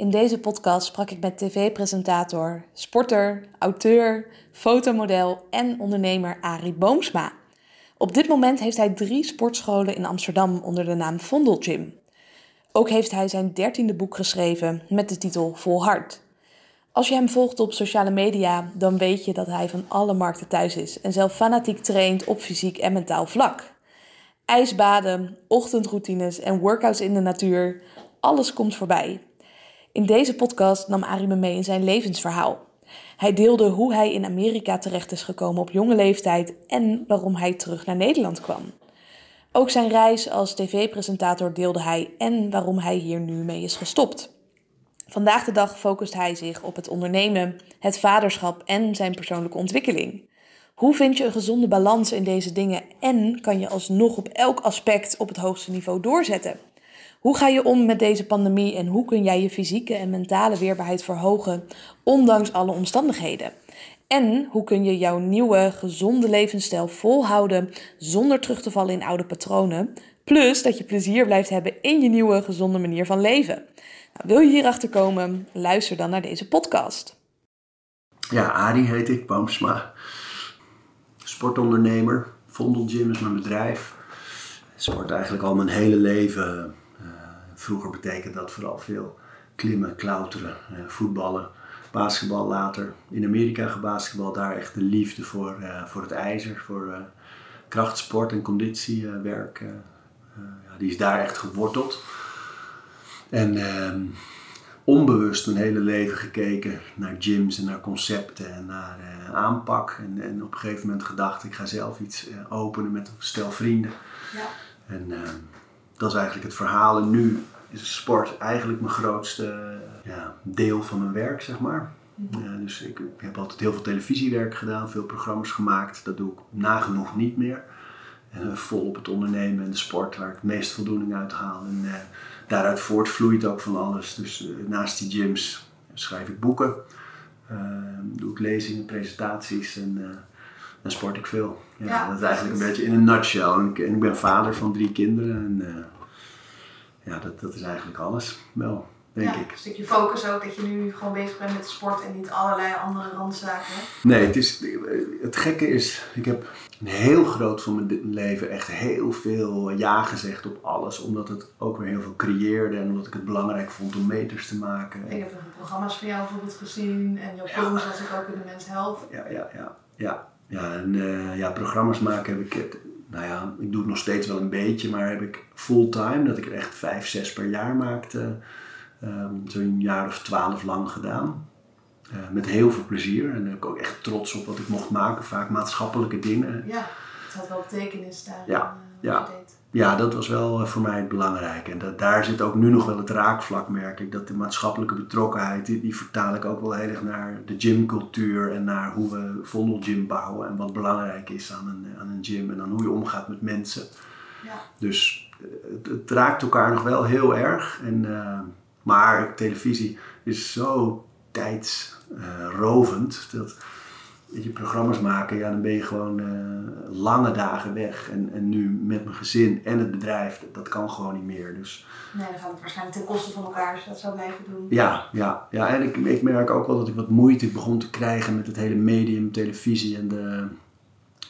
In deze podcast sprak ik met tv-presentator, sporter, auteur, fotomodel en ondernemer Arie Boomsma. Op dit moment heeft hij drie sportscholen in Amsterdam onder de naam Vondel Gym. Ook heeft hij zijn dertiende boek geschreven met de titel Volhard. Als je hem volgt op sociale media, dan weet je dat hij van alle markten thuis is en zelf fanatiek traint op fysiek en mentaal vlak. Ijsbaden, ochtendroutines en workouts in de natuur, alles komt voorbij. In deze podcast nam Arie me mee in zijn levensverhaal. Hij deelde hoe hij in Amerika terecht is gekomen op jonge leeftijd en waarom hij terug naar Nederland kwam. Ook zijn reis als tv-presentator deelde hij en waarom hij hier nu mee is gestopt. Vandaag de dag focust hij zich op het ondernemen, het vaderschap en zijn persoonlijke ontwikkeling. Hoe vind je een gezonde balans in deze dingen en kan je alsnog op elk aspect op het hoogste niveau doorzetten? Hoe ga je om met deze pandemie en hoe kun jij je fysieke en mentale weerbaarheid verhogen, ondanks alle omstandigheden? En hoe kun je jouw nieuwe, gezonde levensstijl volhouden zonder terug te vallen in oude patronen? Plus dat je plezier blijft hebben in je nieuwe, gezonde manier van leven. Nou, wil je hierachter komen? Luister dan naar deze podcast. Ja, Adi heet ik, Boomsma. Sportondernemer. Vondel Gym is mijn bedrijf. Sport eigenlijk al mijn hele leven Vroeger betekende dat vooral veel klimmen, klauteren, eh, voetballen, basketbal later. In Amerika gebasketbal, daar echt de liefde voor, uh, voor het ijzer, voor uh, krachtsport en conditiewerk. ja, die is daar echt geworteld. En ehm, onbewust mijn hele leven gekeken naar gyms en naar concepten en naar aanpak. En, en, op een gegeven moment gedacht, ik ga zelf iets openen met een stel vrienden. Ja. En ehm, dat is eigenlijk het verhaal. En nu is sport eigenlijk mijn grootste ja, deel van mijn werk, zeg maar. Mhm. Ja, dus ik, heb altijd heel veel televisiewerk gedaan, veel programma's gemaakt. Dat doe ik nagenoeg niet meer. En, uh, vol op het ondernemen en de sport, waar ik het meest voldoening uit haal. En uh, daaruit voortvloeit ook van alles. Dus uh, naast die gyms schrijf ik boeken, doe ik lezingen, presentaties en dan sport ik veel. Ja, ja, dat is eigenlijk een beetje in een nutshell. En ik, en ik ben vader van drie kinderen. En, ja, dat, dat is eigenlijk alles wel, denk ja, ik. Een stukje focus ook, dat je nu gewoon bezig bent met sport en niet allerlei andere randzaken. Nee, het, is, het gekke is, ik heb een heel groot van mijn leven echt heel veel ja gezegd op alles. Omdat het ook weer heel veel creëerde en omdat ik het belangrijk vond om meters te maken. Ik heb programma's van jou bijvoorbeeld gezien en jouw ja. als ik ook in de Mens Help. Ja, ja, ja. ja. Ja, en uh, ja, programma's maken heb ik nou ja, ik doe het nog steeds wel een beetje, maar heb ik fulltime, dat ik er echt vijf, zes per jaar maakte, um, zo'n jaar of twaalf lang gedaan. Uh, met heel veel plezier en ik ook echt trots op wat ik mocht maken, vaak maatschappelijke dingen. Ja, het had wel betekenis daar. Ja, uh, ja. Ja, dat was wel uh, voor mij het belangrijke. En dat, daar zit ook nu nog wel het raakvlak, merk ik. Dat de maatschappelijke betrokkenheid, die, die vertaal ik ook wel heel erg naar de gymcultuur en naar hoe we Vondel Gym bouwen en wat belangrijk is aan een, aan een gym en dan hoe je omgaat met mensen. Ja. Dus het, het, raakt elkaar nog wel heel erg. En, maar televisie is zo tijdsrovend. dat je programma's maken, ja, dan ben je gewoon uh, lange dagen weg. En, en nu met mijn gezin en het bedrijf, dat, kan gewoon niet meer. Dus, nee, dan gaat het waarschijnlijk ten koste van elkaar als je dat zou blijven doen. Ja, ja, ja. en ik, ik merk ook wel dat ik wat moeite begon te krijgen met het hele medium, televisie en de,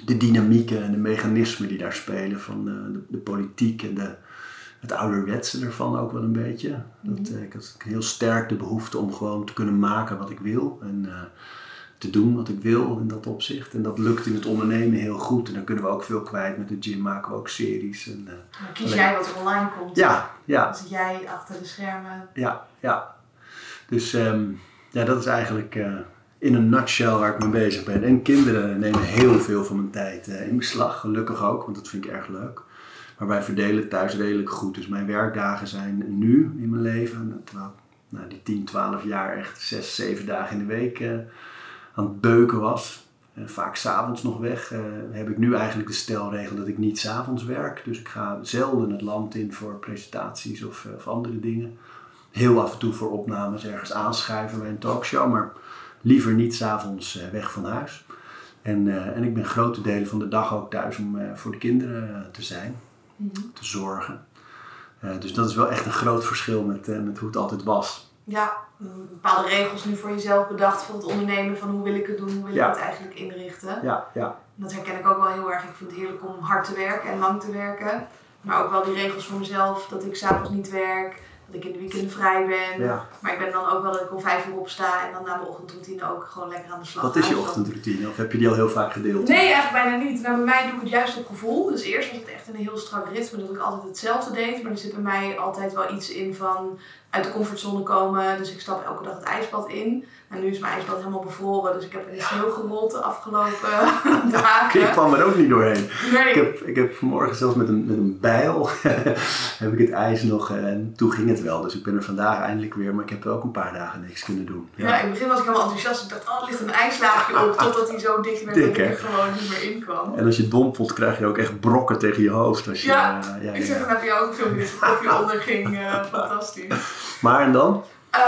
de dynamieken en de mechanismen die daar spelen van de, de, de politiek en de, het ouderwetse ervan ook wel een beetje. Dat, mm -hmm. Ik had heel sterk de behoefte om gewoon te kunnen maken wat ik wil. En, uh, te doen wat ik wil in dat opzicht. En dat lukt in het ondernemen heel goed. En dan kunnen we ook veel kwijt met de gym, maken we ook series. En, uh, dan kies jij wat online komt. Ja, ja. Dan zit jij achter de schermen. Ja, ja. Dus um, ja, dat is eigenlijk uh, in een nutshell waar ik mee bezig ben. En kinderen nemen heel veel van mijn tijd uh, in beslag, gelukkig ook, want dat vind ik erg leuk. Maar wij verdelen thuis redelijk goed. Dus mijn werkdagen zijn nu in mijn leven, terwijl nou, die 10, 12 jaar echt 6, 7 dagen in de week aan het beuken was. Uh, vaak s'avonds nog weg. Uh, heb ik nu eigenlijk de stelregel dat ik niet s'avonds werk. Dus ik ga zelden het land in voor presentaties of, of andere dingen. Heel af en toe voor opnames ergens aanschuiven bij een talkshow. Maar liever niet s'avonds weg van huis. En, en ik ben grote delen van de dag ook thuis om voor de kinderen te zijn. Mm -hmm. Te zorgen. dus dat is wel echt een groot verschil met, met hoe het altijd was. Ja, bepaalde regels nu voor jezelf bedacht voor het ondernemen van hoe wil ik het doen, hoe wil Ja. ik het eigenlijk inrichten. Ja, ja. Dat herken ik ook wel heel erg. Ik vind het heerlijk om hard te werken en lang te werken. Maar ook wel die regels voor mezelf, dat ik s'avonds niet werk, dat ik in de weekenden vrij ben. ja. Maar ik ben dan ook wel dat ik om vijf uur opsta en dan na mijn ochtendroutine ook gewoon lekker aan de slag Wat is je Dus ochtendroutine? Of heb je die al heel vaak gedeeld? Nee, eigenlijk bijna niet. Nou, bij mij doe ik het juist op gevoel. Dus eerst was het echt een heel strak ritme dat ik altijd hetzelfde deed. Maar er zit bij mij altijd wel iets in van uit de comfortzone komen. Dus ik stap elke dag het ijsbad in. En nu is mijn ijsbad helemaal bevroren. Dus ik heb in de sneeuw gerold de afgelopen dagen. Ik kwam er ook niet doorheen. Nee. Ik heb, ik heb vanmorgen zelfs met een, met een bijl heb ik het ijs nog eh, en toen ging het wel. Dus ik ben er vandaag eindelijk weer, maar ik heb ook een paar dagen niks kunnen doen. Ja. in het begin was ik helemaal enthousiast. Ik dacht, oh, er ligt een ijslaagje op. Totdat hij zo dik werd dat ik er gewoon niet meer in kwam. En als je dompelt krijg je ook echt brokken tegen je hoofd. Als je, Ja, eh, ja, Ik zeg, dan heb je ook dat het kopje onder ging. eh, fantastisch. Maar en dan? Eh,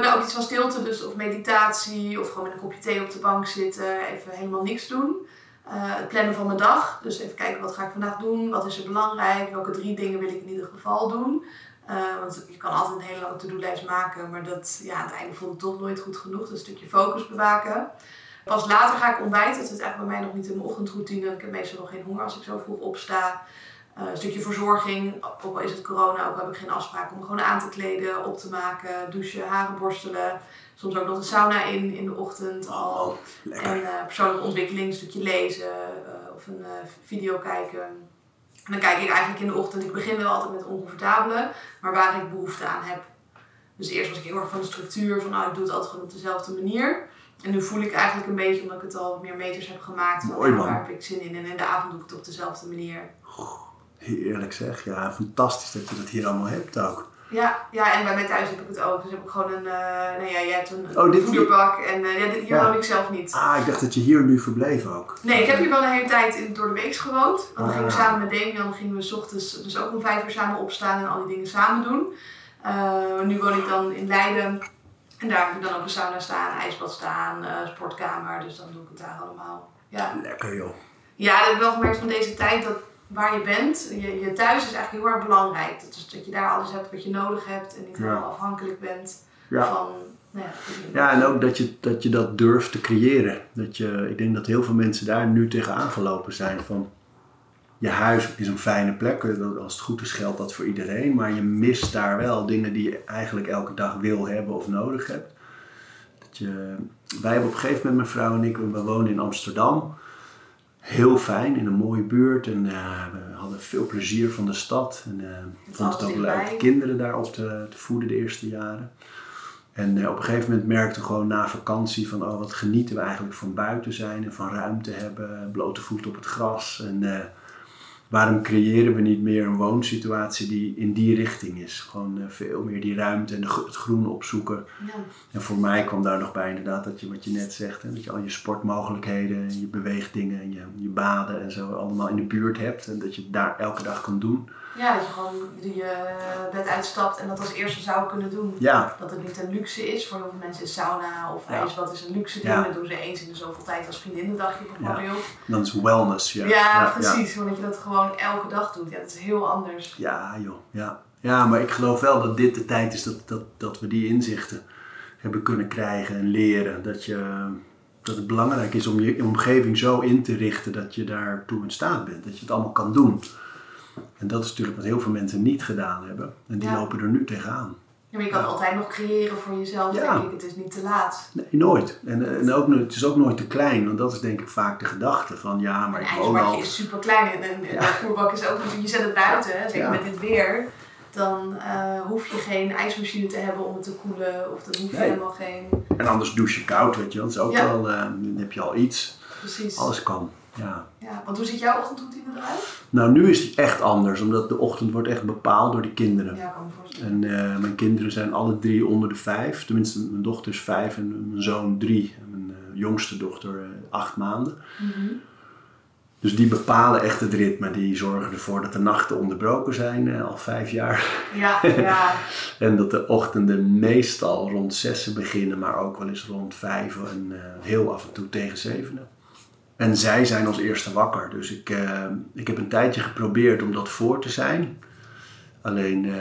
nou, ook iets van stilte, dus of meditatie, of gewoon met een kopje thee op de bank zitten, even helemaal niks doen. Eh, het plannen van mijn dag, dus even kijken wat ga ik vandaag doen, wat is er belangrijk, welke drie dingen wil ik in ieder geval doen. Eh, want je kan altijd een hele lange to-do-lijst maken, maar dat, ja, aan het einde voelt het toch nooit goed genoeg. Dus een stukje focus bewaken. Pas later ga ik ontbijten, dat is eigenlijk bij mij nog niet in mijn ochtendroutine. Ik heb meestal nog geen honger als ik zo vroeg opsta. Eh, een stukje verzorging, ook al is het corona, ook al heb ik geen afspraak om gewoon aan te kleden, op te maken, douchen, haren borstelen. Soms ook nog de sauna in in de ochtend al. Oh. En eh, persoonlijke ontwikkeling, een stukje lezen eh, of een video kijken. En dan kijk ik eigenlijk in de ochtend, ik begin wel altijd met oncomfortabele, maar waar ik behoefte aan heb. Dus eerst was ik heel erg van de structuur, van nou ik doe het altijd gewoon op dezelfde manier. En nu voel ik eigenlijk een beetje, omdat ik het al meer meters heb gemaakt, van Mooi, nou, man. waar heb ik zin in. En in de avond doe ik het op dezelfde manier. Heerlijk zeg. Ja, fantastisch dat je dat hier allemaal hebt ook. Ja, ja, en bij mij thuis heb ik het ook. Dus heb ik gewoon een, eh nou ja, jij hebt een, Oh, dit- voederbak en eh, ja, dit, hier Ja. woon ik zelf niet. Ah, ik dacht dat je hier nu verbleef ook. Nee, ik heb hier wel een hele tijd in, door de week gewoond. Want dan gingen we Ah. samen met Damian, dan gingen we 's ochtends dus ook om vijf uur samen opstaan en al die dingen samen doen. Eh, nu woon ik dan in Leiden. En daar heb ik dan ook een sauna staan, ijsbad staan, sportkamer. Dus dan doe ik het daar allemaal. Ja. Lekker joh. ja, dat heb ik wel gemerkt van deze tijd dat waar je bent, je, je thuis is eigenlijk heel erg belangrijk. Dat, is dat je daar alles hebt wat je nodig hebt en niet Ja. helemaal afhankelijk bent Ja. van... Nou ja, Ja, en ook dat je, dat je dat durft te creëren. Dat je, ik denk dat heel veel mensen daar nu tegenaan gelopen zijn van... Je huis is een fijne plek, dat- als het goed is geldt dat voor iedereen. Maar je mist daar wel dingen die je eigenlijk elke dag wil hebben of nodig hebt. Dat je, wij hebben op een gegeven moment, mijn vrouw en ik, we woonden in Amsterdam. Heel fijn, in een mooie buurt. En eh, we hadden veel plezier van de stad. En eh ik vond het ook leuk dichtbij. kinderen daarop te, te voeden de eerste jaren. En eh, op een gegeven moment merkte gewoon na vakantie van oh, wat genieten we eigenlijk van buiten zijn en van ruimte hebben, blote voeten op het gras. En eh, waarom creëren we niet meer een woonsituatie die in die richting is? Gewoon eh, veel meer die ruimte en het groen opzoeken. Ja. En voor mij kwam daar nog bij inderdaad dat je wat je net zegt, hè, dat je al je sportmogelijkheden en je beweegdingen en je, je baden en zo allemaal in de buurt hebt. En dat je het daar elke dag kan doen. Ja, dat je gewoon je bed uitstapt en dat als eerste zou kunnen doen. Ja, Dat het niet een luxe is. Voor heel veel mensen is sauna of Ja. ijsbad is een luxe ding. Ja. Dat doen ze eens in de zoveel tijd als vriendinnendagje bijvoorbeeld. dan is wellness. Ja, Ja, ja, precies. Want dat je dat gewoon elke dag doet. Ja, dat is heel anders. Ja, joh. Ja. ja, maar ik geloof wel dat dit de tijd is dat, dat, dat we die inzichten hebben kunnen krijgen en leren. Dat, je, dat het belangrijk is om je omgeving zo in te richten dat je daartoe in staat bent. Dat je het allemaal kan doen. En dat is natuurlijk wat heel veel mensen niet gedaan hebben. En die Ja. lopen er nu tegenaan. Ja, maar je kan altijd nog creëren voor jezelf, Ja. denk ik. Het is niet te laat. Nee, nooit. En, en ook, het is ook nooit te klein. Want dat is denk ik vaak de gedachte van ja, maar Een ik woon al... is super klein en een, een voerbak is ook Je zet het buiten, hè. zeker met dit weer. Dan eh, hoef je geen ijsmachine te hebben om het te koelen. Of dan hoef je Nee. helemaal geen... En anders douche je koud, weet je. Dat is ook wel, eh, dan heb je al iets. Precies. Alles kan, ja. Ja, want hoe ziet jouw ochtendroutine eruit? Nou, nu is die echt anders, omdat de ochtend wordt echt bepaald door de kinderen. Ja, kan me voorstellen. En eh, mijn kinderen zijn alle drie onder de vijf. Tenminste, mijn dochter is vijf en mijn zoon drie. En mijn eh, jongste dochter eh, acht maanden. Mhm. Dus die bepalen echt het ritme. Die zorgen ervoor dat de nachten onderbroken zijn, eh, al vijf jaar. Ja, ja. En dat de ochtenden meestal rond zessen beginnen, maar ook wel eens rond vijf en heel af en toe tegen zevenen. En zij zijn als eerste wakker. Dus ik, eh, ik heb een tijdje geprobeerd om dat voor te zijn. Alleen uh,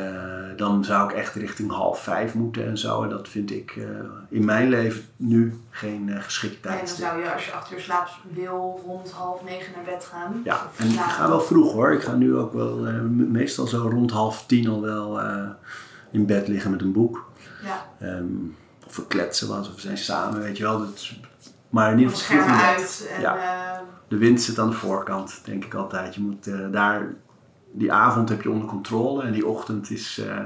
dan zou ik echt richting half vijf moeten en zo. En dat vind ik uh, in mijn leven nu geen uh, geschikt tijd. En dan zou je als je acht uur slaapt wil rond half negen naar bed gaan. Ja, en ik ga wel vroeg hoor. Ik ga nu ook wel meestal zo rond half tien al wel in bed liggen met een boek. Ja. Um, of we kletsen wat, of we zijn samen, weet je wel. Dat, maar in ieder geval vroeg uit. En, ja. De wind zit aan de voorkant, denk ik altijd. Je moet daar die avond heb je onder controle en die ochtend is, uh,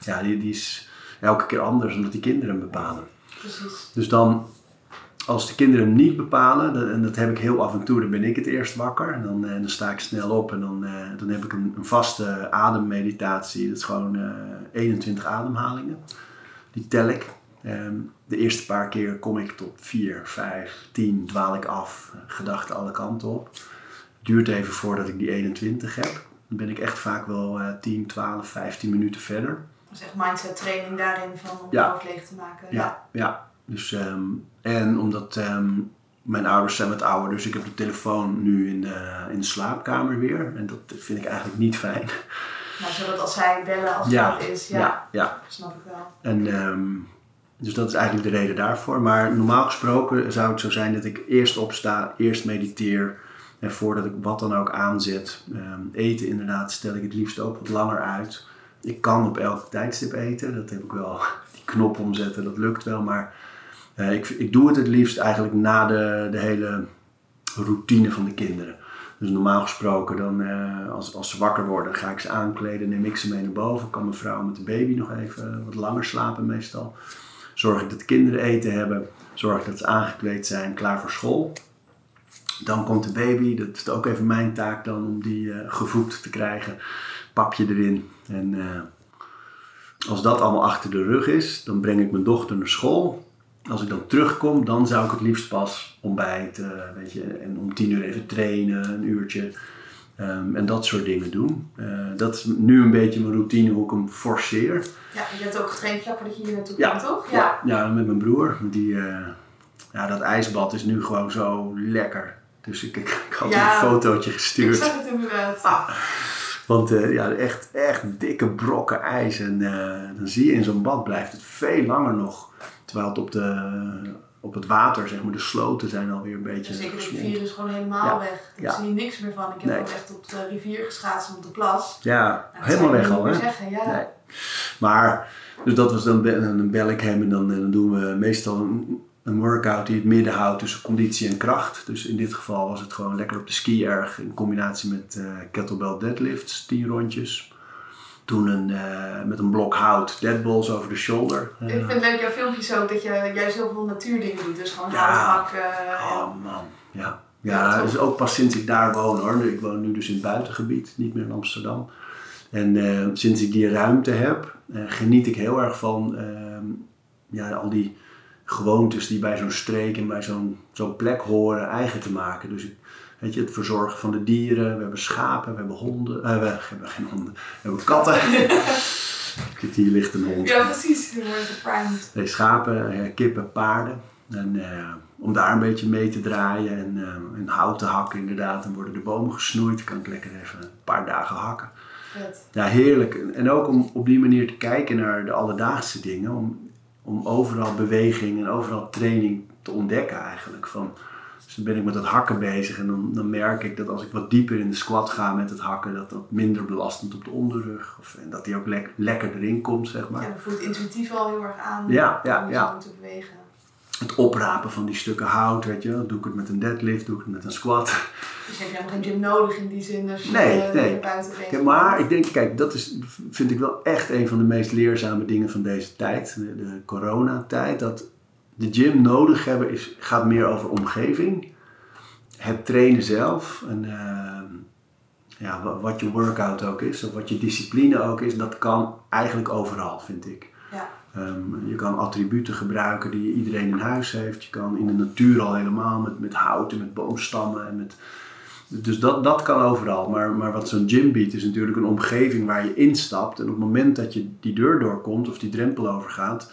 ja, die, die is elke keer anders omdat die kinderen bepalen. Precies. Dus dan, als de kinderen hem niet bepalen, en dat heb ik heel af en toe, dan ben ik het eerst wakker. En dan, en dan sta ik snel op en dan, dan heb ik een, een, vaste ademmeditatie. Dat is gewoon uh, 21 ademhalingen. Die tel ik. Um, de eerste paar keer kom ik tot 4, 5, 10, dwaal ik af, gedachten alle kanten op. Duurt even voordat ik die 21 heb. Dan ben ik echt vaak wel uh, 10, 12, 15 minuten verder. Dat is echt mindset training daarin van om ja. je hoofd leeg te maken. Ja, ja. ja. Dus, um, en omdat um, mijn ouders zijn wat ouder, dus ik heb de telefoon nu in de, in de slaapkamer weer. En dat vind ik eigenlijk niet fijn. Nou, zodat als zij bellen, als ja, het is, ja, ja, ja. snap ik wel. En, um, dus dat is eigenlijk de reden daarvoor. Maar normaal gesproken zou het zo zijn dat ik eerst opsta, eerst mediteer en voordat ik wat dan ook aanzet, um, eten inderdaad, stel ik het liefst ook wat langer uit. Ik kan op elk tijdstip eten, dat heb ik wel. Die knop omzetten, dat lukt wel. Maar uh, ik, ik doe het het liefst eigenlijk na de, de hele routine van de kinderen. Dus normaal gesproken, dan, uh, als, als ze wakker worden, ga ik ze aankleden, neem ik ze mee naar boven. Kan mijn vrouw met de baby nog even wat langer slapen meestal. Zorg ik dat de kinderen eten hebben. Zorg dat ze aangekleed zijn, klaar voor school. Dan komt de baby, dat is ook even mijn taak dan om die uh, gevoed te krijgen. Papje erin. En uh, als dat allemaal achter de rug is, dan breng ik mijn dochter naar school. Als ik dan terugkom, dan zou ik het liefst pas ontbijten, weet je, en om tien uur even trainen, een uurtje. Um, en dat soort dingen doen. Uh, dat is nu een beetje mijn routine hoe ik hem forceer. Ja, je hebt ook getraind voordat je hier naartoe ja. komt, toch? Ja. ja, ja, met mijn broer. Die, uh, ja, dat ijsbad is nu gewoon zo lekker. Dus ik, ik, ik had Ja, een fotootje gestuurd. Ik zag het inderdaad. Ah, want uh, ja, echt, echt dikke brokken ijs. En dan zie je in zo'n bad blijft het veel langer nog. Terwijl het op, de, op het water, zeg maar, de sloten zijn alweer een beetje Dus zeker de rivier is gewoon helemaal Ja. weg. Ik Ja. zie niet meer van. Ik heb Nee. echt op de rivier geschaatst en op de plas. Ja, Nou, helemaal weg al, hè? Zeggen, ja. Nee. Maar, dus dat was dan, be- dan bel ik hem en dan, dan doen we meestal een, een workout die het midden houdt tussen conditie en kracht. Dus in dit geval was het gewoon lekker op de ski erg in combinatie met eh, kettlebell deadlifts, 10 rondjes. Toen een, eh, met een blok hout deadballs over de shoulder. Ik Eh, vind het leuk, jouw filmpjes ook, dat je juist heel veel natuurdingen doet. Dus gewoon Ja. houthakken. Oh man, ja. Ja, Ja, dus ook pas sinds ik daar woon hoor. Ik woon nu dus in het buitengebied, niet meer in Amsterdam. En eh, sinds ik die ruimte heb, eh, geniet ik heel erg van ehm, ja, al die gewoontes die bij zo'n streek en bij zo'n zo'n plek horen eigen te maken. Dus ik, weet je, het verzorgen van de dieren. We hebben schapen, we hebben honden. eh, we hebben geen honden, we hebben katten. Kijk, hier ligt een hond. Ja, precies. Je wordt geprimed. Nee, schapen, eh, kippen, paarden. En eh, om daar een beetje mee te draaien en, en hout te hakken inderdaad. Dan worden de bomen gesnoeid. Dan kan ik lekker even een paar dagen hakken. Vet. Ja, heerlijk. En ook om op die manier te kijken naar de alledaagse dingen. Om, om overal beweging en overal training te ontdekken eigenlijk. Van, dan ben ik met het hakken bezig en dan, dan merk ik dat als ik wat dieper in de squat ga met het hakken, dat dat minder belastend op de onderrug. Of, en dat die ook lek- lekker erin komt, zeg maar. Ja, dat voelt intuïtief al heel erg aan. Ja, ja, om ja. te bewegen. Het oprapen van die stukken hout, weet je. Doe ik het met een deadlift, doe ik het met een squat. Dus je hebt helemaal geen gym nodig in die zin. Dus Nee, je nee. naar buiten Ja, bent. maar ik denk, kijk, dat is, vind ik wel echt een van de meest leerzame dingen van deze tijd, de, de coronatijd. Dat de gym nodig hebben is, gaat meer over omgeving. Het trainen zelf en eh, ja, wa- wat je workout ook is, of wat je discipline ook is, dat kan eigenlijk overal, vind ik. Ja. Ehm, je kan attributen gebruiken die iedereen in huis heeft. Je kan in de natuur al helemaal met, met hout en met boomstammen. En met, dus dat, dat kan overal. Maar, maar wat zo'n gym biedt is natuurlijk een omgeving waar je instapt. En op het moment dat je die deur doorkomt of die drempel overgaat,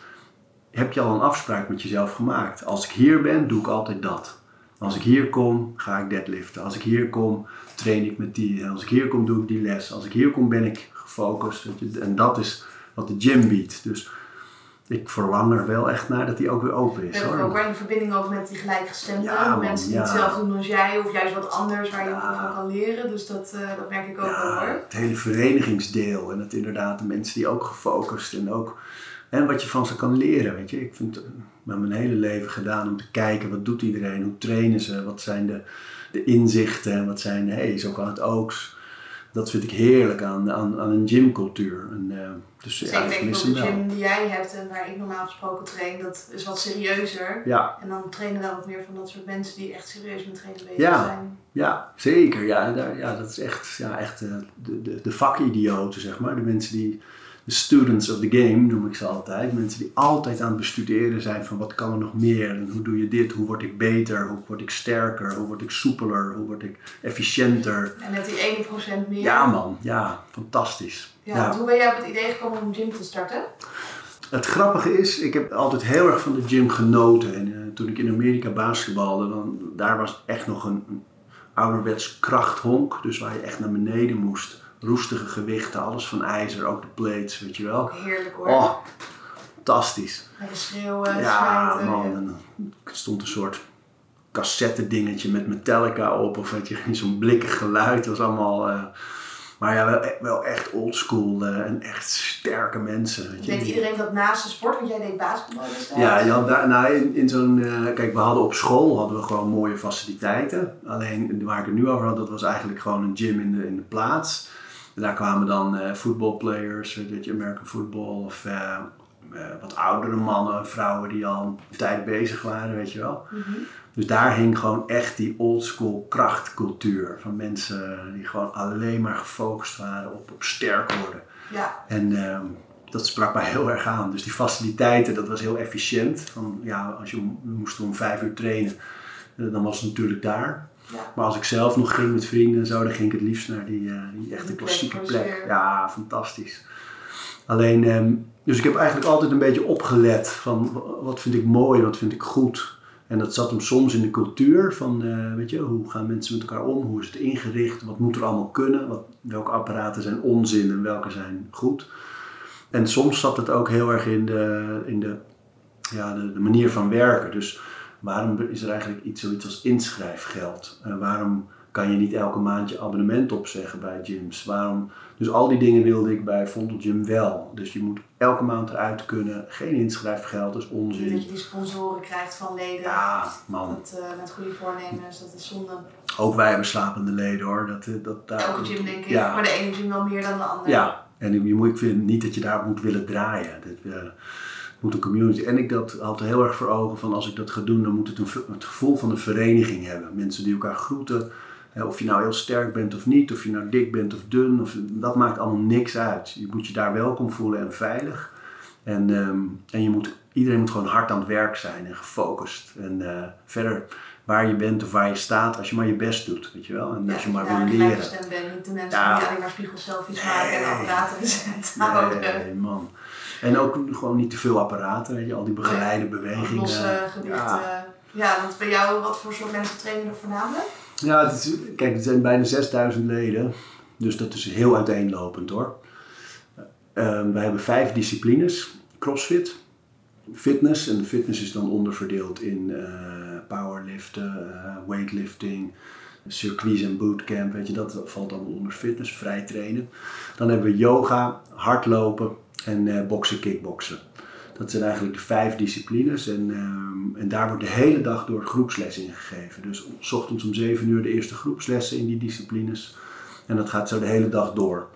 heb je al een afspraak met jezelf gemaakt. Als ik hier ben, doe ik altijd dat. Als ik hier kom, ga ik deadliften. Als ik hier kom, train ik met die. Als ik hier kom, doe ik die les. Als ik hier kom, ben ik gefocust. En dat is wat de gym biedt. Dus ik verlang er wel echt naar dat die ook weer open is. En Hoor. ook waar je verbinding ook met die gelijkgestemden. Ja, mensen die ja. hetzelfde doen als jij, of juist wat anders waar je Ja. van kan leren. Dus dat, eh, dat merk ik ook wel hoor. het hele verenigingsdeel en het inderdaad de mensen die ook gefocust en ook en wat je van ze kan leren. Weet je, ik vind het met mijn hele leven gedaan om te kijken wat doet iedereen, hoe trainen ze, wat zijn de, de inzichten en wat zijn, hé, hey, zo kan het ook. Dat vind ik heerlijk aan, aan, aan een gymcultuur. En, eh, dus ja, Zeker ik denk de gym die jij hebt en waar ik normaal gesproken train, dat is wat serieuzer. Ja, En dan trainen daar ook meer van dat soort mensen die echt serieus met trainen bezig Ja. zijn. ja, zeker. Ja, daar, ja, dat is echt, ja, echt eh, de, de, de vakidioten, zeg maar. De mensen die, de students of the game noem ik ze altijd. Mensen die altijd aan het bestuderen zijn van wat kan er nog meer en hoe doe je dit, hoe word ik beter, hoe word ik sterker, hoe word ik soepeler, hoe word ik efficiënter. En met die 1% meer. Ja man, ja, fantastisch. Ja, Hoe ben jij op het idee gekomen om een gym te starten? Het grappige is, ik heb altijd heel erg van de gym genoten. En eh, toen ik in Amerika basketbalde, dan, daar was echt nog een, een ouderwets krachthonk. Dus waar je echt naar beneden moest. Roestige gewichten, alles van ijzer, ook de plates, weet je wel. Ook heerlijk hoor. Oh, fantastisch. Lekker schreeuwen, Ja, man. En er stond een soort cassette dingetje met Metallica op. Of weet je, zo'n blikkig geluid. Het was allemaal... eh, maar ja, wel, wel echt oldschool eh, en echt sterke mensen. Weet je. Deed iedereen dat naast de sport? Want jij deed basketbal. Ja, daar, nou, in, in zo'n. eh, kijk, we hadden op school hadden we gewoon mooie faciliteiten. Alleen waar ik het nu over had, dat was eigenlijk gewoon een gym in de, in de plaats. En daar kwamen dan eh voetbalplayers, weet je, American football of eh, eh, wat oudere mannen, vrouwen die al een tijd bezig waren, weet je wel. Mhm. Dus daar hing gewoon echt die oldschool krachtcultuur van mensen die gewoon alleen maar gefocust waren op, op sterk worden. Ja, En ehm, dat sprak mij heel erg aan. Dus die faciliteiten, dat was heel efficiënt. Van, ja, als je moesten om vijf uur trainen, dan was het natuurlijk daar. Ja. Maar als ik zelf nog ging met vrienden en zo, dan ging ik het liefst naar die, eh, die echte Die klassieke plek. Ja, fantastisch. Alleen, ehm, dus ik heb eigenlijk altijd een beetje opgelet van wat vind ik mooi, wat vind ik goed. En dat zat hem soms in de cultuur van, eh, weet je, hoe gaan mensen met elkaar om, hoe is het ingericht, wat moet er allemaal kunnen, wat, welke apparaten zijn onzin en welke zijn goed. En soms zat het ook heel erg in de, in de, ja, de, de manier van werken. Dus waarom is er eigenlijk iets, zoiets als inschrijfgeld? En waarom kan je niet elke maand je abonnement opzeggen bij gyms? Waarom? Dus al die dingen wilde ik bij Vondel Gym wel. Dus je moet elke maand eruit kunnen. Geen inschrijfgeld, dat is onzin. dat je die sponsoren krijgt van leden. Ja, man. Dat, eh, met goede voornemens, dat is zonde. Ook wij hebben slapende leden hoor. Dat, eh, dat, daar, Elke gym denk ik, Ja. maar de ene gym wel meer dan de andere. Ja, en je moet, ik vind niet dat je daar moet willen draaien. Dat, eh, moet een community. En ik dat had heel erg voor ogen van als ik dat ga doen, dan moet het een, het gevoel van een vereniging hebben. Mensen die elkaar groeten. Hè, Of je nou heel sterk bent of niet, of je nou dik bent of dun, of, dat maakt allemaal niks uit. Je moet je daar welkom voelen en veilig. En, ehm, en je moet, iedereen moet gewoon hard aan het werk zijn en gefocust. En eh, verder waar je bent of waar je staat, als je maar je best doet, weet je wel. En Ja, als je maar wil leren. bent. Niet de mensen Ja. die alleen maar spiegelselfies maken en apparaten gezet houden. Nee, man. En ook gewoon niet te veel apparaten, weet je, al die begeleide bewegingen. Losse gewichten. Ja, Ja. want bij jou, wat voor soort mensen trainen er voornamelijk? ja het is, kijk, er zijn bijna 6000 leden, dus dat is heel uiteenlopend hoor. Ehm, wij hebben vijf disciplines: CrossFit, fitness, en de fitness is dan onderverdeeld in eh, powerliften, eh, weightlifting, circuits en bootcamp, weet je, dat valt allemaal onder fitness, vrij trainen. Dan hebben we yoga, hardlopen en eh boksen, kickboksen. Dat zijn eigenlijk de vijf disciplines en, ehm, en daar wordt de hele dag door groepsles in gegeven. Dus s ochtends om 7 uur de eerste groepslessen in die disciplines en dat gaat zo de hele dag door.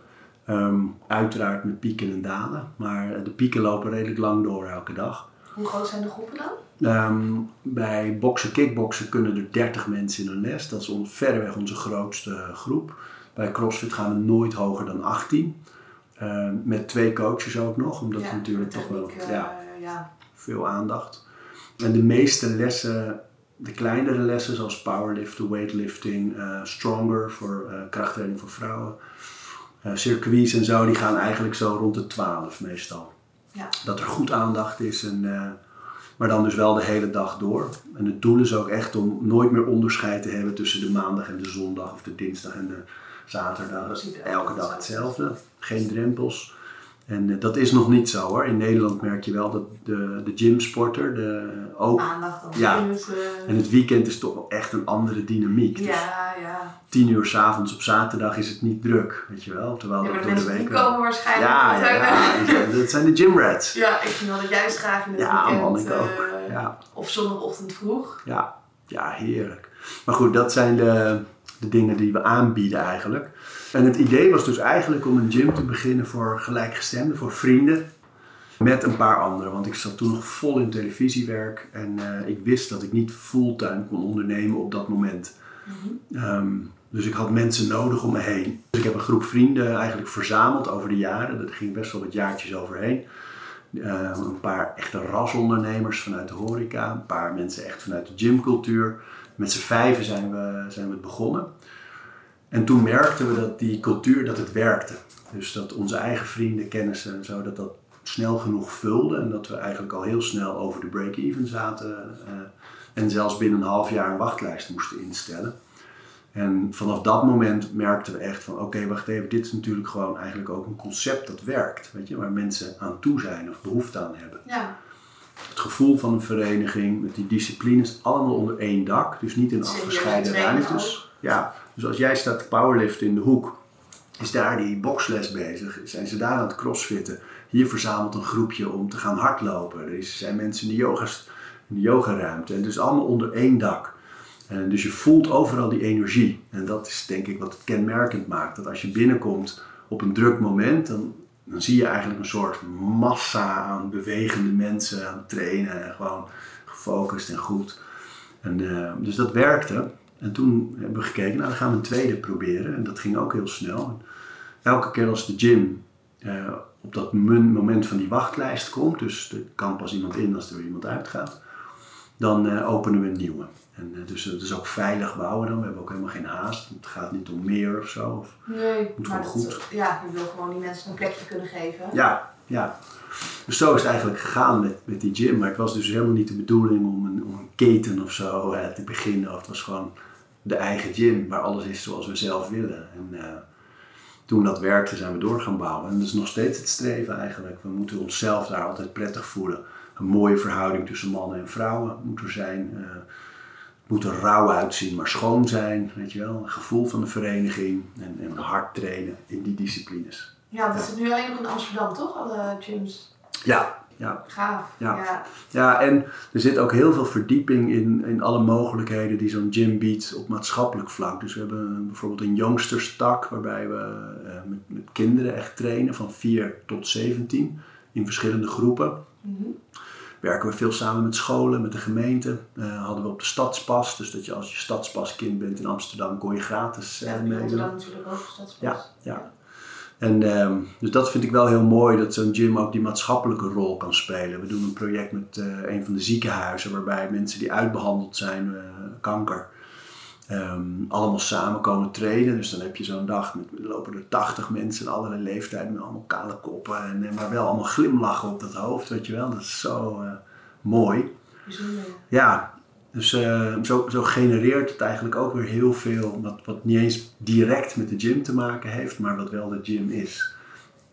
Ehm, uiteraard met pieken en dalen, maar de pieken lopen redelijk lang door elke dag. Hoe groot zijn de groepen dan? Ehm, bij boksen, kickboksen kunnen er 30 mensen in een les. Dat is on, verreweg onze grootste groep. Bij CrossFit gaan we nooit hoger dan 18. Ehm, met twee coaches ook nog, omdat ja, natuurlijk toch wel eh, ja, ja. veel aandacht. En de meeste lessen, de kleinere lessen zoals powerliften, weightlifting, eh, stronger voor eh, krachttraining voor vrouwen, eh, circuits en zo, die gaan eigenlijk zo rond de 12 meestal Ja. dat er goed aandacht is en, eh, Maar dan dus wel de hele dag door. En het doel is ook echt om nooit meer onderscheid te hebben tussen de maandag en de zondag of de dinsdag en de zaterdag. Elke dag hetzelfde. Geen drempels. En eh, dat is nog niet zo hoor. In Nederland merk je wel dat de, de gymsporter de, ook. Maandag dan Ja. En het weekend is toch wel echt een andere dynamiek. Dus Ja, ja. tien uur s'avonds op zaterdag is het niet druk, weet je wel. Terwijl Ja, dat maar door de die week wel- komen waarschijnlijk. Ja, dat ja. Dat zijn de gymrats. Ja, ik ging altijd juist graag in het Ja, weekend. man, ik ook. eh, Ja. Of zondagochtend vroeg. Ja, ja, heerlijk. Maar goed, dat zijn de, de dingen die we aanbieden eigenlijk. En het idee was dus eigenlijk om een gym te beginnen voor gelijkgestemden, voor vrienden. Met een paar anderen, want ik zat toen nog vol in televisiewerk en eh, ik wist dat ik niet fulltime kon ondernemen op dat moment. Ehm, dus ik had mensen nodig om me heen. Dus ik heb een groep vrienden eigenlijk verzameld over de jaren. Dat ging best wel wat jaartjes overheen. Eh, een paar echte rasondernemers vanuit de horeca. Een paar mensen echt vanuit de gymcultuur. Met z'n vijven zijn we, zijn we begonnen. En toen merkten we dat die cultuur, dat het werkte. Dus dat onze eigen vrienden, kennissen en zo, dat dat snel genoeg vulde. En dat we eigenlijk al heel snel over de break-even zaten. eh, en zelfs binnen een half jaar een wachtlijst moesten instellen. En vanaf dat moment merkten we echt van oké, wacht even, dit is natuurlijk gewoon eigenlijk ook een concept dat werkt. Weet je, waar mensen aan toe zijn of behoefte aan hebben. Ja, Het gevoel van een vereniging met die disciplines allemaal onder één dak. Dus niet in afgescheiden ruimtes. Ja, dus als jij staat te powerliften in de hoek, is daar die boxles bezig. Zijn ze daar aan het crossfitten. Hier verzamelt een groepje om te gaan hardlopen. Er zijn mensen in de, yoga's, in de yogaruimte. En dus allemaal onder één dak. En dus je voelt overal die energie. En dat is denk ik wat het kenmerkend maakt. Dat als je binnenkomt op een druk moment, dan, dan zie je eigenlijk een soort massa aan bewegende mensen aan het trainen. En gewoon gefocust en goed. En, eh, dus dat werkte. En toen hebben we gekeken, nou dan gaan we een tweede proberen. En dat ging ook heel snel. Elke keer als de gym eh, op dat moment van die wachtlijst komt, dus er kan pas iemand in als er iemand uitgaat, dan eh, openen we een nieuwe. En eh, dus het is ook veilig bouwen dan. We hebben ook helemaal geen haast. Het gaat niet om meer of zo. Of, nee. Moet maar dat- goed. Ja, je wil gewoon die mensen een plekje kunnen geven. ja, ja. Dus zo is het eigenlijk gegaan met, met die gym. Maar het was dus helemaal niet de bedoeling om een, om een keten of zo eh, te beginnen. Of het was gewoon de eigen gym waar alles is zoals we zelf willen. En eh, toen dat werkte zijn we door gaan bouwen. En dat is nog steeds het streven eigenlijk. We moeten onszelf daar altijd prettig voelen. Een mooie verhouding tussen mannen en vrouwen moet er zijn. Eh, het moet er rauw uitzien, maar schoon zijn. Weet je wel, een gevoel van de vereniging en, en hard trainen in die disciplines. Ja, dat zit nu alleen nog in Amsterdam, toch? Alle gyms. Ja, ja. Gaaf. Ja. ja. Ja, en er zit ook heel veel verdieping in, in alle mogelijkheden die zo'n gym biedt op maatschappelijk vlak. Dus we hebben bijvoorbeeld een youngsterstak waarbij we eh, met, met kinderen echt trainen van 4 tot 17 in verschillende groepen. Mhm. Werken we veel samen met scholen, met de gemeente. Eh, hadden we op de stadspas, dus dat je als je stadspaskind bent in Amsterdam kon je gratis eh, Ja, die meedoen. Rotterdam natuurlijk ook. Stadspas. Ja, ja. En ehm, dus dat vind ik wel heel mooi, dat zo'n gym ook die maatschappelijke rol kan spelen. We doen een project met eh, een van de ziekenhuizen, waarbij mensen die uitbehandeld zijn, eh, kanker, ehm, allemaal samen komen trainen. Dus dan heb je zo'n dag, met, lopen er 80 mensen in allerlei leeftijden, met allemaal kale koppen, en, eh, maar wel allemaal glimlachen op dat hoofd, weet je wel. Dat is zo eh, mooi. Bijzonder. Ja, dus eh, zo, zo genereert het eigenlijk ook weer heel veel, wat, wat niet eens direct met de gym te maken heeft, maar wat wel de gym is.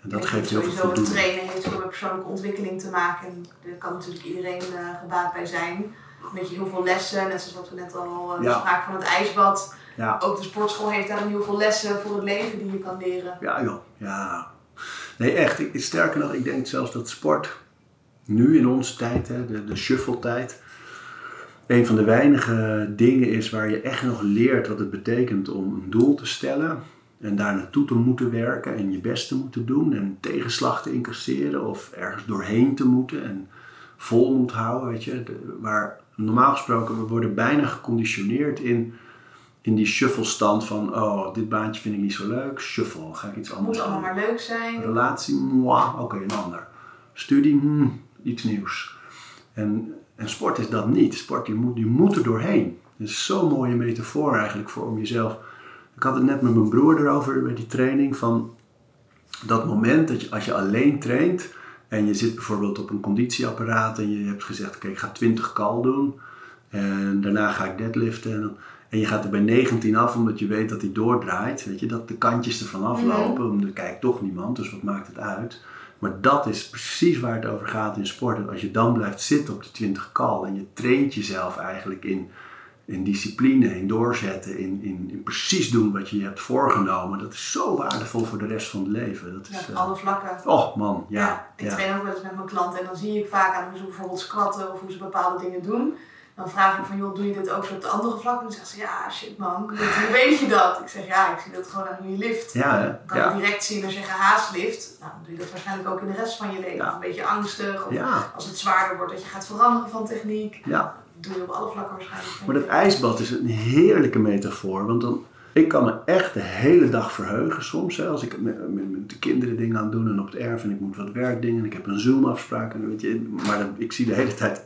En dat En geeft heel veel voldoening. trainen heeft veel met persoonlijke ontwikkeling te maken. En daar kan natuurlijk iedereen gebaat bij zijn. Met je heel veel lessen, net zoals wat we net al uh, Ja. bespraken van het ijsbad. Ja. Ook de sportschool heeft daarin heel veel lessen voor het leven die je kan leren. Ja joh, ja. Nee echt, ik, sterker nog, ik denk zelfs dat sport nu in onze tijd, hè, de, de shuffle tijd, een van de weinige dingen is waar je echt nog leert wat het betekent om een doel te stellen en daar naartoe te moeten werken en je best te moeten doen en tegenslag te incasseren of ergens doorheen te moeten en vol moet houden, weet je. De- waar normaal gesproken, we worden bijna geconditioneerd in, in die shuffle stand van, oh, dit baantje vind ik niet zo leuk, shuffle, ga ik iets anders moet doen. allemaal maar leuk zijn. Relatie, oké, een ander. Studie, hmm, iets nieuws. En, en sport is dat niet. Sport, je moet, je moet er doorheen. Het is zo'n mooie metafoor eigenlijk voor om jezelf... Ik had het net met mijn broer erover bij die training van dat moment dat je als je alleen traint En je zit bijvoorbeeld op een conditieapparaat en je hebt gezegd, oké, ik ga 20 kal doen. En daarna ga ik deadliften. En, je gaat er bij 19 af omdat je weet dat hij doordraait. Weet je, dat de kantjes ervan aflopen. Want er kijkt toch niemand, dus wat maakt het uit? Maar dat is precies waar het over gaat in sport. En als je dan blijft zitten op de 20 kal en je traint jezelf eigenlijk in, in discipline, in doorzetten, in, in, in precies doen wat je je hebt voorgenomen. Dat is zo waardevol voor de rest van het leven. Dat Ja, is, op eh, alle vlakken. oh man, ja. Ja, ik ja. train ook wel eens met mijn klanten en dan zie ik vaak aan hoe ze bijvoorbeeld squatten of hoe ze bepaalde dingen doen. Dan vraag ik van, joh, doe je dit ook zo op de andere vlakken? En dan zeggen ze, ja, shit man, hoe weet je dat? Ik zeg, ja, ik zie dat gewoon aan hoe je lift. Ja, hè? Kan ja. je direct zien als je gehaast lift. Nou, dan doe je dat waarschijnlijk ook in de rest van je leven. Ja. Of een beetje angstig. Of Ja, als het zwaarder wordt, dat je gaat veranderen van techniek. ja. Doe je op alle vlakken waarschijnlijk. Maar dat ijsbad is een heerlijke metafoor. Want dan, ik kan me echt de hele dag verheugen soms. Hè, als ik met, met, met de kinderen dingen aan het doen en op het erf en ik moet wat werkdingen. En ik heb een Zoom-afspraak. En weet je, maar dan, ik zie de hele tijd,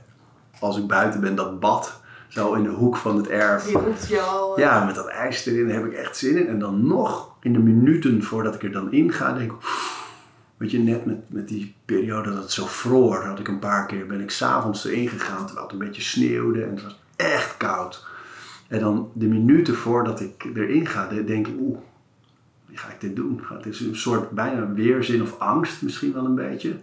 als ik buiten ben, dat bad. Zo in de hoek van het erf. Die roept je al. eh, Ja, met dat ijs erin daar heb ik echt zin in. En dan nog in de minuten voordat ik er dan in ga, denk ik... Weet je, net met, met die periode dat het zo vroor, had ik een paar keer, ben ik s'avonds erin gegaan terwijl het een beetje sneeuwde en het was echt koud. En dan de minuten voordat ik erin ga, de- denk ik, oeh, wie ga ik dit doen? Het is een soort bijna weerzin of angst misschien wel een beetje.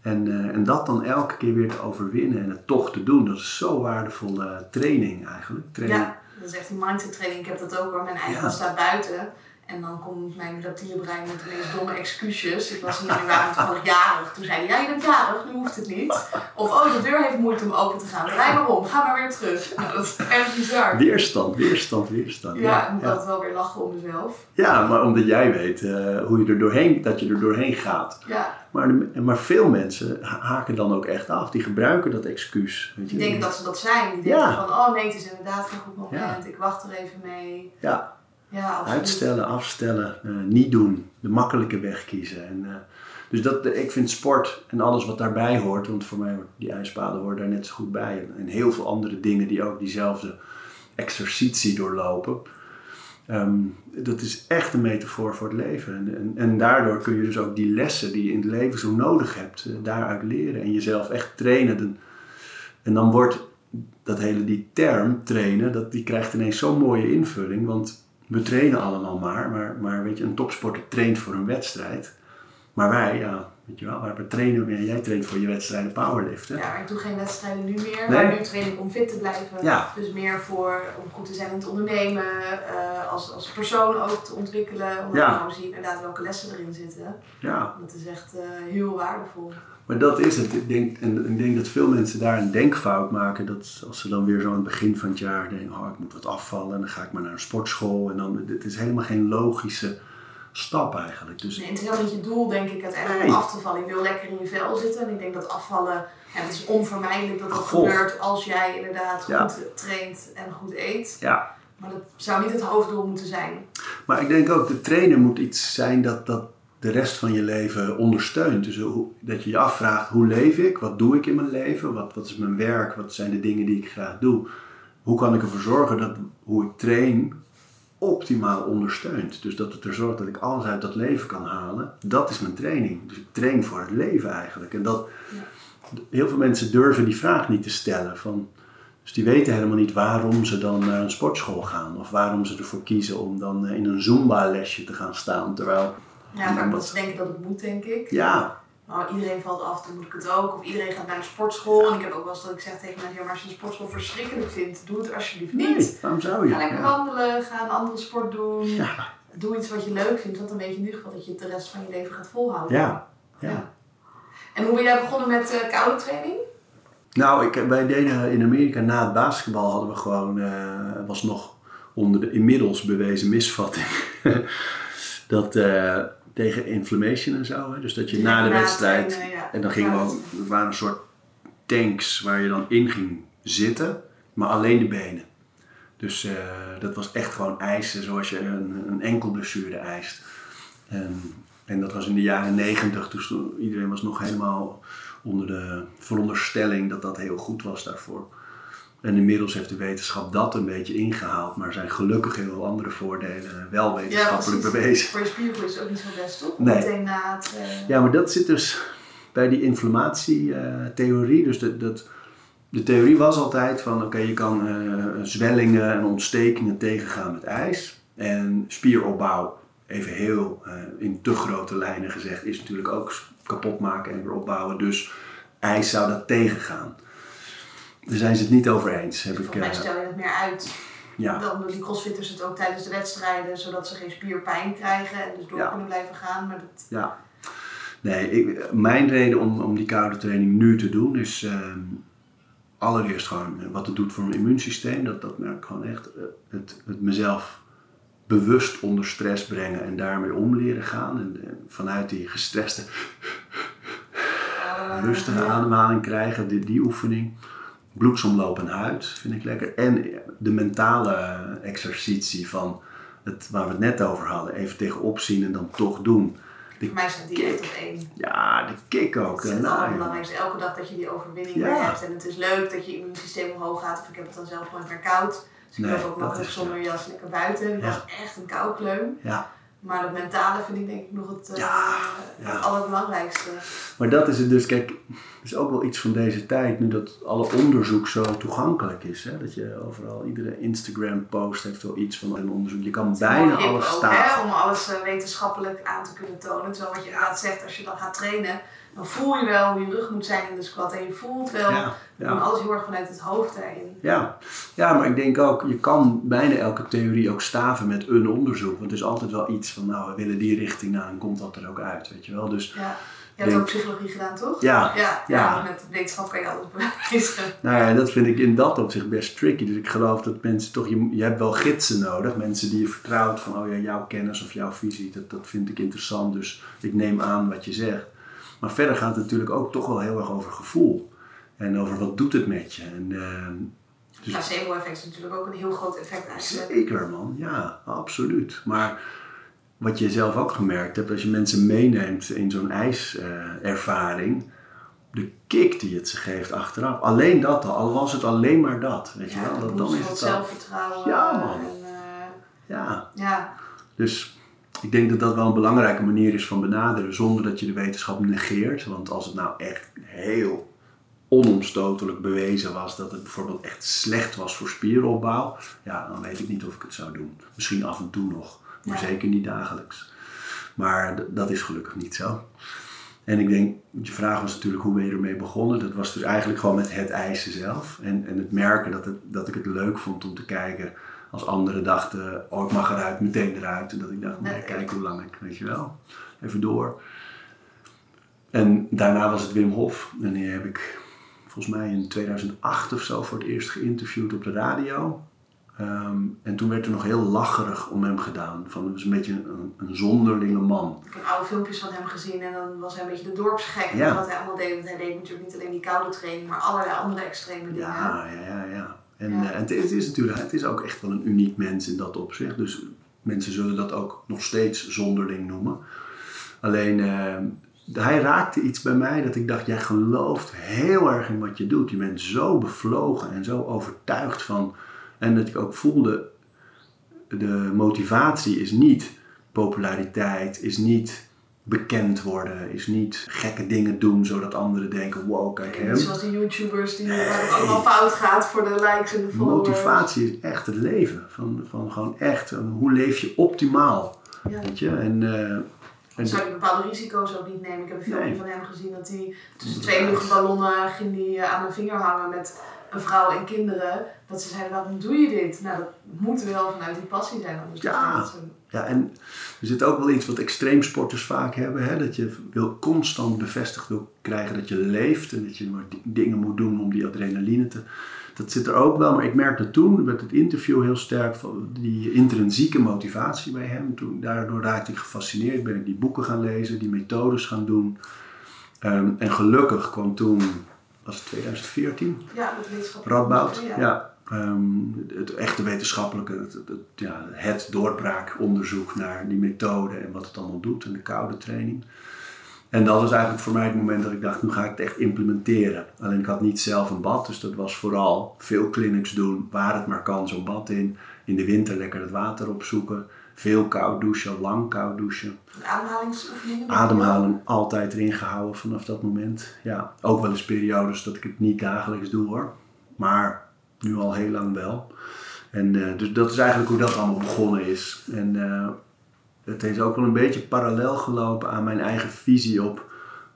En, eh, en dat dan elke keer weer te overwinnen en het toch te doen, dat is zo waardevolle training eigenlijk. Training. Ja, dat is echt die mindset training. Ik heb dat ook hoor. Mijn eigen Ja. staat buiten. En dan komt mijn reptiele brein met de meest domme excuses. Ik was in januari toevallig jarig. Toen zei hij, ja je bent jarig, nu hoeft het niet. Of, oh de deur heeft moeite om open te gaan. Draai maar om, ga maar weer terug. Nou, dat is echt bizar. Weerstand, weerstand, weerstand. Ja, ik moet ja. altijd wel weer lachen om mezelf. Ja, maar omdat jij weet eh, hoe je er doorheen, dat je er doorheen gaat. Ja, Maar, de- maar veel mensen ha- haken dan ook echt af. Die gebruiken dat excuus. Weet je? die denken dat ze dat zijn. Die denken Ja. van, oh nee, het is inderdaad geen goed moment. Ja. Ik wacht er even mee. Ja, Ja, uitstellen, afstellen, eh, niet doen. De makkelijke weg kiezen. En, eh, dus dat, ik vind sport en alles wat daarbij hoort, want voor mij hoort die ijsbaden horen daar net zo goed bij. En, heel veel andere dingen die ook diezelfde exercitie doorlopen. Ehm, dat is echt een metafoor voor het leven. En, en, daardoor kun je dus ook die lessen die je in het leven zo nodig hebt, eh, daaruit leren. En jezelf echt trainen. En, en dan wordt dat hele, die term trainen, dat, die krijgt ineens zo'n mooie invulling. Want we trainen allemaal maar, maar, maar weet je, een topsporter traint voor een wedstrijd. Maar wij, ja, weet je wel, waar we trainen, ja, jij traint voor je wedstrijden powerliften. Ja, maar ik doe geen wedstrijden nu meer. Nee? Maar nu train ik om fit te blijven. Ja. Dus meer voor om goed te zijn in het ondernemen, eh, als, als persoon ook te ontwikkelen. Omdat Ja. ik gewoon zie inderdaad welke lessen erin zitten. Ja, Dat is echt eh, heel waardevol. Maar dat is het. Ik denk, en ik denk dat veel mensen daar een denkfout maken. Dat als ze dan weer zo aan het begin van het jaar denken, oh ik moet wat afvallen. En dan ga ik maar naar een sportschool. En dan, dit is helemaal geen logische stap eigenlijk. Dus Nee, het is helemaal niet je doel, denk ik, uiteindelijk om Nee. af te vallen. Ik wil lekker in je vel zitten. En ik denk dat afvallen, ja, het is onvermijdelijk dat dat Gevolg. gebeurt als jij inderdaad Ja. goed traint en goed eet. ja, Maar dat zou niet het hoofddoel moeten zijn. Maar ik denk ook, de trainen moet iets zijn dat, dat de rest van je leven ondersteunt. Dus hoe, dat je je afvraagt, hoe leef ik? Wat doe ik in mijn leven? Wat, wat is mijn werk? Wat zijn de dingen die ik graag doe? Hoe kan ik ervoor zorgen dat hoe ik train optimaal ondersteunt? Dus dat het er zorgt dat ik alles uit dat leven kan halen. Dat is mijn training. Dus ik train voor het leven eigenlijk. En dat, heel veel mensen durven die vraag niet te stellen. Van, dus die weten helemaal niet waarom ze dan naar een sportschool gaan. Of waarom ze ervoor kiezen om dan eh, in een Zumba-lesje te gaan staan. Terwijl, Ja, maar omdat ze denken dat het moet, denk ik. ja, Nou, iedereen valt af, dan moet ik het ook. Of iedereen gaat naar een sportschool. En ik heb ook wel eens dat ik zeg tegen mensen, ja, maar als je een sportschool verschrikkelijk vindt, doe het alsjeblieft niet. nee, waarom zou je? Ga lekker wandelen, ga een andere sport doen. Ja. Doe iets wat je leuk vindt, want dan weet je in ieder geval dat je het de rest van je leven gaat volhouden. Ja, ja. En hoe ben jij begonnen met eh, koude training? Nou, ik, wij deden in Amerika na het basketbal hadden we gewoon, eh was nog onder de inmiddels bewezen misvatting. dat eh, tegen inflammation en zo. Hè? Dus dat je Ja, na de na wedstrijd. trainen, ja. En dan gingen we ook, er waren een soort tanks waar je dan in ging zitten, maar alleen de benen. Dus eh, dat was echt gewoon eisen zoals je een, een enkelblessure eist. En, en dat was in de jaren negentig, dus toen- iedereen was nog helemaal onder de veronderstelling dat dat heel goed was daarvoor. En inmiddels heeft de wetenschap dat een beetje ingehaald, maar zijn gelukkig heel veel andere voordelen wel wetenschappelijk bewezen. Voor je spiergroei is het ook niet zo best, toch? Nee. Meteen na het... eh, Ja, maar dat zit dus. bij die inflammatietheorie. dus dat, dat, de theorie was altijd van oké, je kan uh, zwellingen en ontstekingen tegengaan met ijs. En spieropbouw, even heel uh, in te grote lijnen gezegd, is natuurlijk ook kapot maken en weer opbouwen. Dus ijs zou dat tegengaan. Daar zijn ze het niet over eens. Heb Volgens ik, mij stel je het meer uit. Ja. Dan doen die crossfitters het ook tijdens de wedstrijden, zodat ze geen spierpijn krijgen en dus door kunnen blijven gaan. Maar dat... Ja. Nee, ik, mijn reden om, om die koude training nu te doen is uh, allereerst gewoon wat het doet voor mijn immuunsysteem. Dat, dat merk ik gewoon echt. Uh, het, het mezelf bewust onder stress brengen en daarmee om leren gaan. En, en vanuit die gestreste, uh, rustige ademhaling krijgen, die, die oefening bloedsomloop en huid vind ik lekker. En de mentale exercitie van het, waar we het net over hadden. Even tegenop zien en dan toch doen. De Voor mij staat die echt op één. Ja, de kick ook. Het is het allerbelangrijkste. Elke dag dat je die overwinning ja. hebt. En het is leuk dat je immuunsysteem omhoog gaat. Of ik heb het dan zelf gewoon meer koud. Dus ik nee, loop ook makkelijk zonder jas lekker buiten. Dat ja. was echt een koukleun. Ja. Maar het mentale vind ik denk ik nog het, uh, ja, het allerbelangrijkste. Maar dat is het dus, kijk, is ook wel iets van deze tijd, nu dat alle onderzoek zo toegankelijk is. Hè? Dat je overal, iedere Instagram post heeft wel iets van een onderzoek. Je kan bijna alles staan. Om alles uh, wetenschappelijk aan te kunnen tonen. Terwijl wat je inderdaad zegt, als je dan gaat trainen, dan voel je wel hoe je rug moet zijn in de squat. En je voelt wel ja, ja. alles heel erg vanuit het hoofd daarin. Ja. ja, maar ik denk ook, je kan bijna elke theorie ook staven met een onderzoek. Want er is altijd wel iets van, nou, we willen die richting naar en komt dat er ook uit, weet je wel. Dus, ja. Je hebt ook psychologie gedaan, toch? Ja. Ja, ja. met wetenschap kan je alles bewijzen. Nou ja, dat vind ik in dat opzicht best tricky. Dus ik geloof dat mensen toch, je, je hebt wel gidsen nodig. Mensen die je vertrouwt van, oh ja, jouw kennis of jouw visie, dat, dat vind ik interessant. Dus ik neem aan wat je zegt. Maar verder gaat het natuurlijk ook toch wel heel erg over gevoel. En over wat doet het met je. En, uh, dus placebo-effect is natuurlijk ook een heel groot effect eigenlijk. Zeker man, ja, absoluut. Maar wat je zelf ook gemerkt hebt, als je mensen meeneemt in zo'n ijservaring, de kick die het ze geeft achteraf. Alleen dat al, al was het alleen maar dat. Weet ja, je wel? Dat, dan is het zelfvertrouwen. Ja man. En, uh, ja. ja. Dus ik denk dat dat wel een belangrijke manier is van benaderen zonder dat je de wetenschap negeert. Want als het nou echt heel onomstotelijk bewezen was dat het bijvoorbeeld echt slecht was voor spieropbouw, ja, dan weet ik niet of ik het zou doen. Misschien af en toe nog, maar zeker niet dagelijks. Maar dat is gelukkig niet zo. En ik denk, je vraag was natuurlijk hoe ben je ermee begonnen. Dat was dus eigenlijk gewoon met het eisen zelf. En, en het merken dat, het, dat ik het leuk vond om te kijken als anderen dachten, oh ik mag eruit, meteen eruit. En dat ik dacht, nee, kijk hoe lang ik, weet je wel. Even door. En daarna was het Wim Hof. En die heb ik volgens mij in 2008 of zo voor het eerst geïnterviewd op de radio. Ehm, en toen werd er nog heel lacherig om hem gedaan. Van, het was een beetje een, een zonderlinge man. Ik heb oude filmpjes van hem gezien en dan was hij een beetje de dorpsgek. Ja. Wat hij allemaal deed. Want hij deed natuurlijk niet alleen die koude training, maar allerlei andere extreme dingen. Ja, ja, ja. ja. En, eh, en het, is natuurlijk, het is ook echt wel een uniek mens in dat opzicht. Dus mensen zullen dat ook nog steeds zonderling noemen. Alleen, uh, hij raakte iets bij mij dat ik dacht, jij gelooft heel erg in wat je doet. Je bent zo bevlogen en zo overtuigd van. En dat ik ook voelde, de motivatie is niet populariteit, is niet bekend worden, is niet gekke dingen doen zodat anderen denken, wow, kijk hem. Zoals die YouTubers die waar het allemaal fout gaat voor de likes en de followers. Motivatie is echt het leven. Van, van gewoon echt, hoe leef je optimaal? Ja. Weet je? En, uh, en zou je bepaalde risico's ook niet nemen. Ik heb een filmpje van hem gezien dat hij tussen twee luchtballonnen ging die aan mijn vinger hangen met een vrouw en kinderen. Dat ze zeiden, waarom doe je dit? Nou, dat moet wel vanuit die passie zijn. Anders ja, ja, en er zit ook wel iets wat extreemsporters vaak hebben. Hè? Dat je wil constant bevestigd wil krijgen dat je leeft. En dat je maar dingen moet doen om die adrenaline te... Dat zit er ook wel, maar ik merkte toen met het interview heel sterk van die intrinsieke motivatie bij hem. Toen, daardoor raakte ik gefascineerd, ben ik die boeken gaan lezen, die methodes gaan doen. Ehm, en gelukkig kwam toen, was het 2014? Ja, dat. Radboud, ja Um, het echte wetenschappelijke, het, het, ja, het doorbraakonderzoek naar die methode en wat het allemaal doet en de koude training. En dat was eigenlijk voor mij het moment dat ik dacht, nu ga ik het echt implementeren. Alleen ik had niet zelf een bad, dus dat was vooral veel clinics doen, waar het maar kan, zo'n bad in. In de winter lekker het water opzoeken. Veel koud douchen, lang koud douchen. Ademhalingsoefeningen? Ademhalen altijd erin gehouden vanaf dat moment. Ja, ook wel eens periodes dat ik het niet dagelijks doe hoor. Maar nu al heel lang wel. En eh, dus dat is eigenlijk hoe dat allemaal begonnen is. En eh, het heeft ook wel een beetje parallel gelopen aan mijn eigen visie op.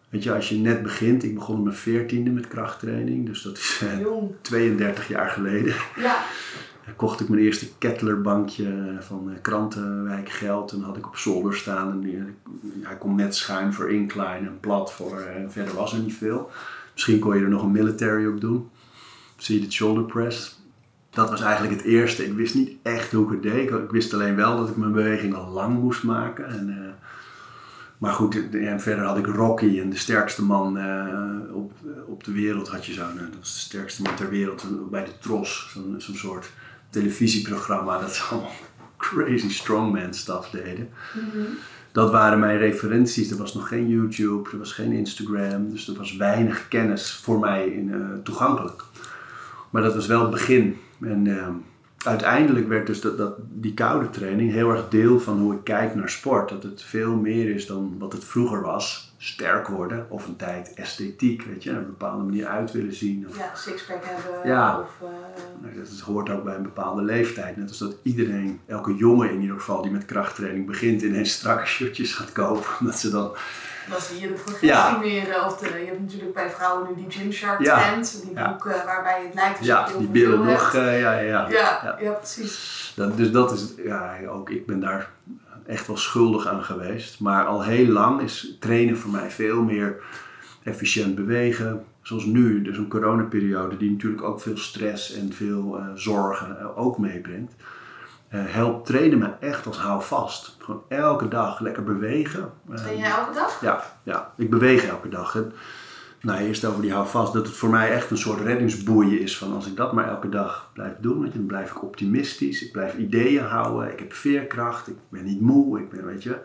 Weet je, als je net begint, ik begon op mijn veertiende met krachttraining, dus dat is eh, Jong. 32 jaar geleden. Ja, kocht ik mijn eerste Kettlerbankje van eh, Krantenwijk Geld. En had ik op zolder staan. En die- hij kon net schuin voor incline en plat voor. eh, En verder was er niet veel. Misschien kon je er nog een military op doen. Seated shoulder press. Dat was eigenlijk het eerste. Ik wist niet echt hoe ik het deed. Ik wist alleen wel dat ik mijn beweging al lang moest maken. En, eh, maar goed, en verder had ik Rocky en de sterkste man eh, op, op de wereld had je zo. nou, dat was de sterkste man ter wereld bij de Tros. Zo'n zo'n soort televisieprogramma dat ze allemaal crazy strongman stuff deden. Dat waren mijn referenties. Er was nog geen YouTube, er was geen Instagram. Dus er was weinig kennis voor mij in, eh, toegankelijk. Maar dat was wel het begin. En eh, uiteindelijk werd dus dat, dat, die koude training heel erg deel van hoe ik kijk naar sport. Dat het veel meer is dan wat het vroeger was. Sterk worden of een tijd esthetiek, weet je, op een bepaalde manier uit willen zien. Of, ja sixpack hebben. Ja. Of, nou, Dat hoort ook bij een bepaalde leeftijd. Net als dat iedereen, elke jongen in ieder geval die met krachttraining begint, ineens strakke shirtjes gaat kopen. Omdat ze dan zie je de progressie Ja. meer. eh, Of de, je hebt natuurlijk bij vrouwen nu die Gymshark Ja. trend. Die Ja. boeken waarbij het lijkt alsof ja, je die hebt. nog. eh, ja, ja, ja. Ja, precies. Dat, dus dat is, ja, ook ik ben daar echt wel schuldig aan geweest. Maar al heel lang is trainen voor mij veel meer efficiënt bewegen. Zoals nu, dus een coronaperiode die natuurlijk ook veel stress en veel eh, zorgen eh, ook meebrengt. Eh, helpt trainen me echt als houvast. Gewoon elke dag lekker bewegen. Train jij elke dag? ja, ja, ik beweeg elke dag. En, nou, eerst over die houvast, dat het voor mij echt een soort reddingsboeien is. Van als ik dat maar elke dag blijf doen, je, dan blijf ik optimistisch. Ik blijf ideeën houden. Ik heb veerkracht. Ik ben niet moe. Ik ben, weet je,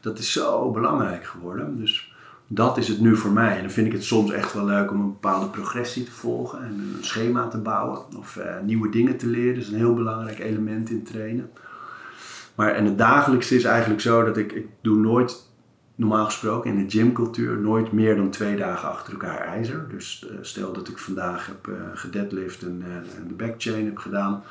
dat is zo belangrijk geworden. Dus dat is het nu voor mij. En dan vind ik het soms echt wel leuk om een bepaalde progressie te volgen. En een schema te bouwen. Of eh, nieuwe dingen te leren. Dat is een heel belangrijk element in trainen. Maar en het dagelijkse is eigenlijk zo dat ik, ik doe nooit normaal gesproken in de gymcultuur nooit meer dan twee dagen achter elkaar ijzer. Dus eh, stel dat ik vandaag heb eh gedeadlift en, en de backchain heb gedaan,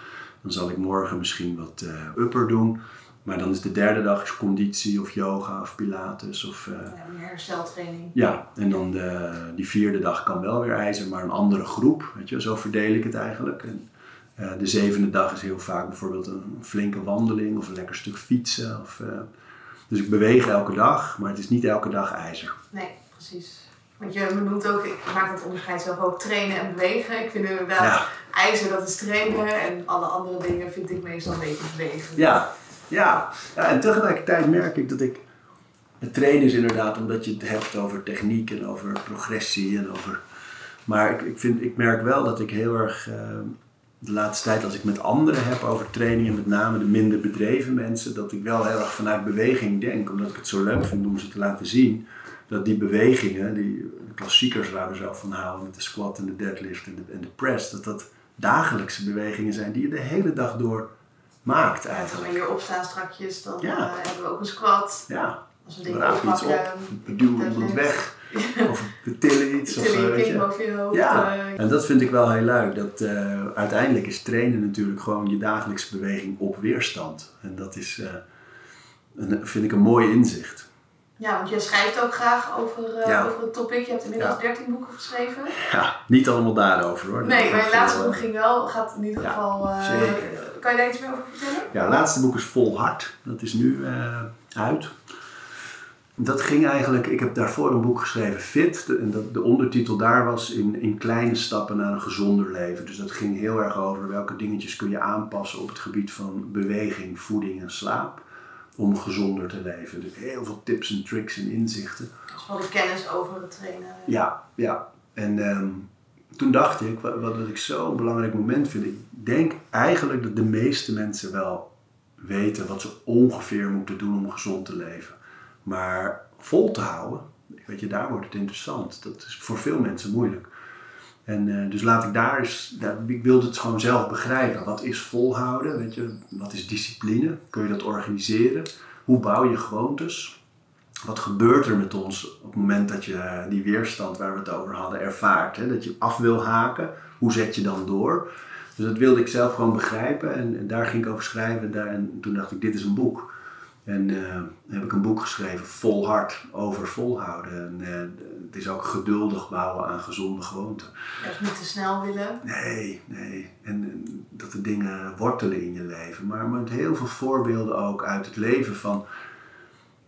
dan zal ik morgen misschien wat upper doen. Maar dan is de derde dag is conditie of yoga of pilates of... eh, Ja, meer hersteltraining. ja, en dan de, die vierde dag kan wel weer ijzer, maar een andere groep. Weet je, zo verdeel ik het eigenlijk. En, eh, de zevende dag is heel vaak bijvoorbeeld een flinke wandeling of een lekker stuk fietsen. Of, eh, dus ik beweeg elke dag, maar het is niet elke dag ijzer. Nee, precies. Want je benoemt ook, ik maak het onderscheid zelf ook, trainen en bewegen. Ik vind inderdaad, Ja. ijzer dat is trainen en alle andere dingen vind ik meestal een beetje bewegen. Ja, ja. ja en tegelijkertijd merk ik dat ik. Het trainen is inderdaad omdat je het hebt over techniek en over progressie en over. Maar ik, ik, vind, ik merk wel dat ik heel erg. eh, de laatste tijd, als ik met anderen heb over training, en met name de minder bedreven mensen, dat ik wel heel erg vanuit beweging denk. Omdat ik het zo leuk vind om ze te laten zien dat die bewegingen, die klassiekers waar we zo van houden, met de squat en de deadlift en de, en de press, dat dat dagelijkse bewegingen zijn die je de hele dag door maakt Ja, als eigenlijk. we hier opstaan strakjes, dan Ja. eh, hebben we ook een squat. Ja, Als we dingen rapen iets op, oppakken, we duwen iemand weg, of we tillen iets. Of, tillen eh, je je. boven je hoofd. Ja, eh, en dat vind ik wel heel leuk. Dat, eh, uiteindelijk is trainen natuurlijk gewoon je dagelijkse beweging op weerstand. En dat is, eh, een, vind ik een mooi inzicht. Ja, want jij schrijft ook graag over, eh, Ja. over het topic. Je hebt inmiddels Ja. 13 boeken geschreven. Ja, niet allemaal daarover hoor. Nee, mijn is laatste boek eh, ging wel, gaat in ieder Ja, geval... eh, zeker. Kan je daar iets meer over vertellen? Ja, het laatste boek is Vol Hart. Dat is nu uit. Dat ging eigenlijk, ik heb daarvoor een boek geschreven, Fit. De, en dat, de ondertitel daar was in, in kleine stappen naar een gezonder leven. Dus dat ging heel erg over welke dingetjes kun je aanpassen op het gebied van beweging, voeding en slaap. Om gezonder te leven. Dus heel veel tips en tricks en inzichten. Dus vooral de kennis over het trainen. Ja, ja. En ehm, toen dacht ik, wat, wat ik zo'n belangrijk moment vind. Ik denk eigenlijk dat de meeste mensen wel weten wat ze ongeveer moeten doen om gezond te leven. Maar vol te houden, weet je, daar wordt het interessant. Dat is voor veel mensen moeilijk. En eh, dus laat ik daar eens, ik wilde het gewoon zelf begrijpen. Wat is volhouden? Weet je, wat is discipline? Kun je dat organiseren? Hoe bouw je gewoontes? Wat gebeurt er met ons op het moment dat je die weerstand waar we het over hadden ervaart? Hè? Dat je af wil haken. Hoe zet je dan door? Dus dat wilde ik zelf gewoon begrijpen en, en daar ging ik over schrijven. Daar, en toen dacht ik, dit is een boek. En uh, heb ik een boek geschreven, vol hart, over volhouden. En uh, het is ook geduldig bouwen aan gezonde gewoonten. Dus niet te snel willen. Nee, nee. En, en, dat de dingen wortelen in je leven. Maar met heel veel voorbeelden ook uit het leven van...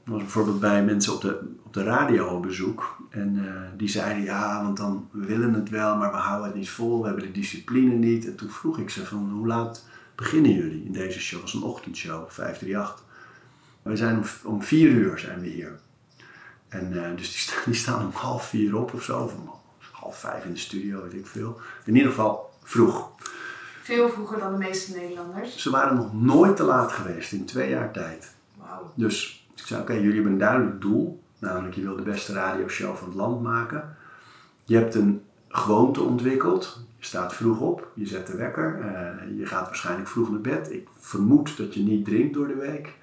Was bijvoorbeeld bij mensen op de, op de radio op bezoek. En uh, die zeiden, ja, want dan we willen het wel, maar we houden het niet vol. We hebben de discipline niet. En toen vroeg ik ze van, hoe laat beginnen jullie in deze show? Het was een ochtendshow, 538. We zijn om, om vier uur zijn we hier. En uh, dus die, staan, die staan om half vier op of zo. Of om half vijf in de studio, weet ik veel. In ieder geval vroeg. Veel vroeger dan de meeste Nederlanders. Ze waren nog nooit te laat geweest in twee jaar tijd. Wauw. Dus ik zei, oké, okay, jullie hebben een duidelijk doel. Namelijk, je wil de beste radioshow van het land maken. Je hebt een gewoonte ontwikkeld. Je staat vroeg op, je zet de wekker. Uh, je gaat waarschijnlijk vroeg naar bed. Ik vermoed dat je niet drinkt door de week.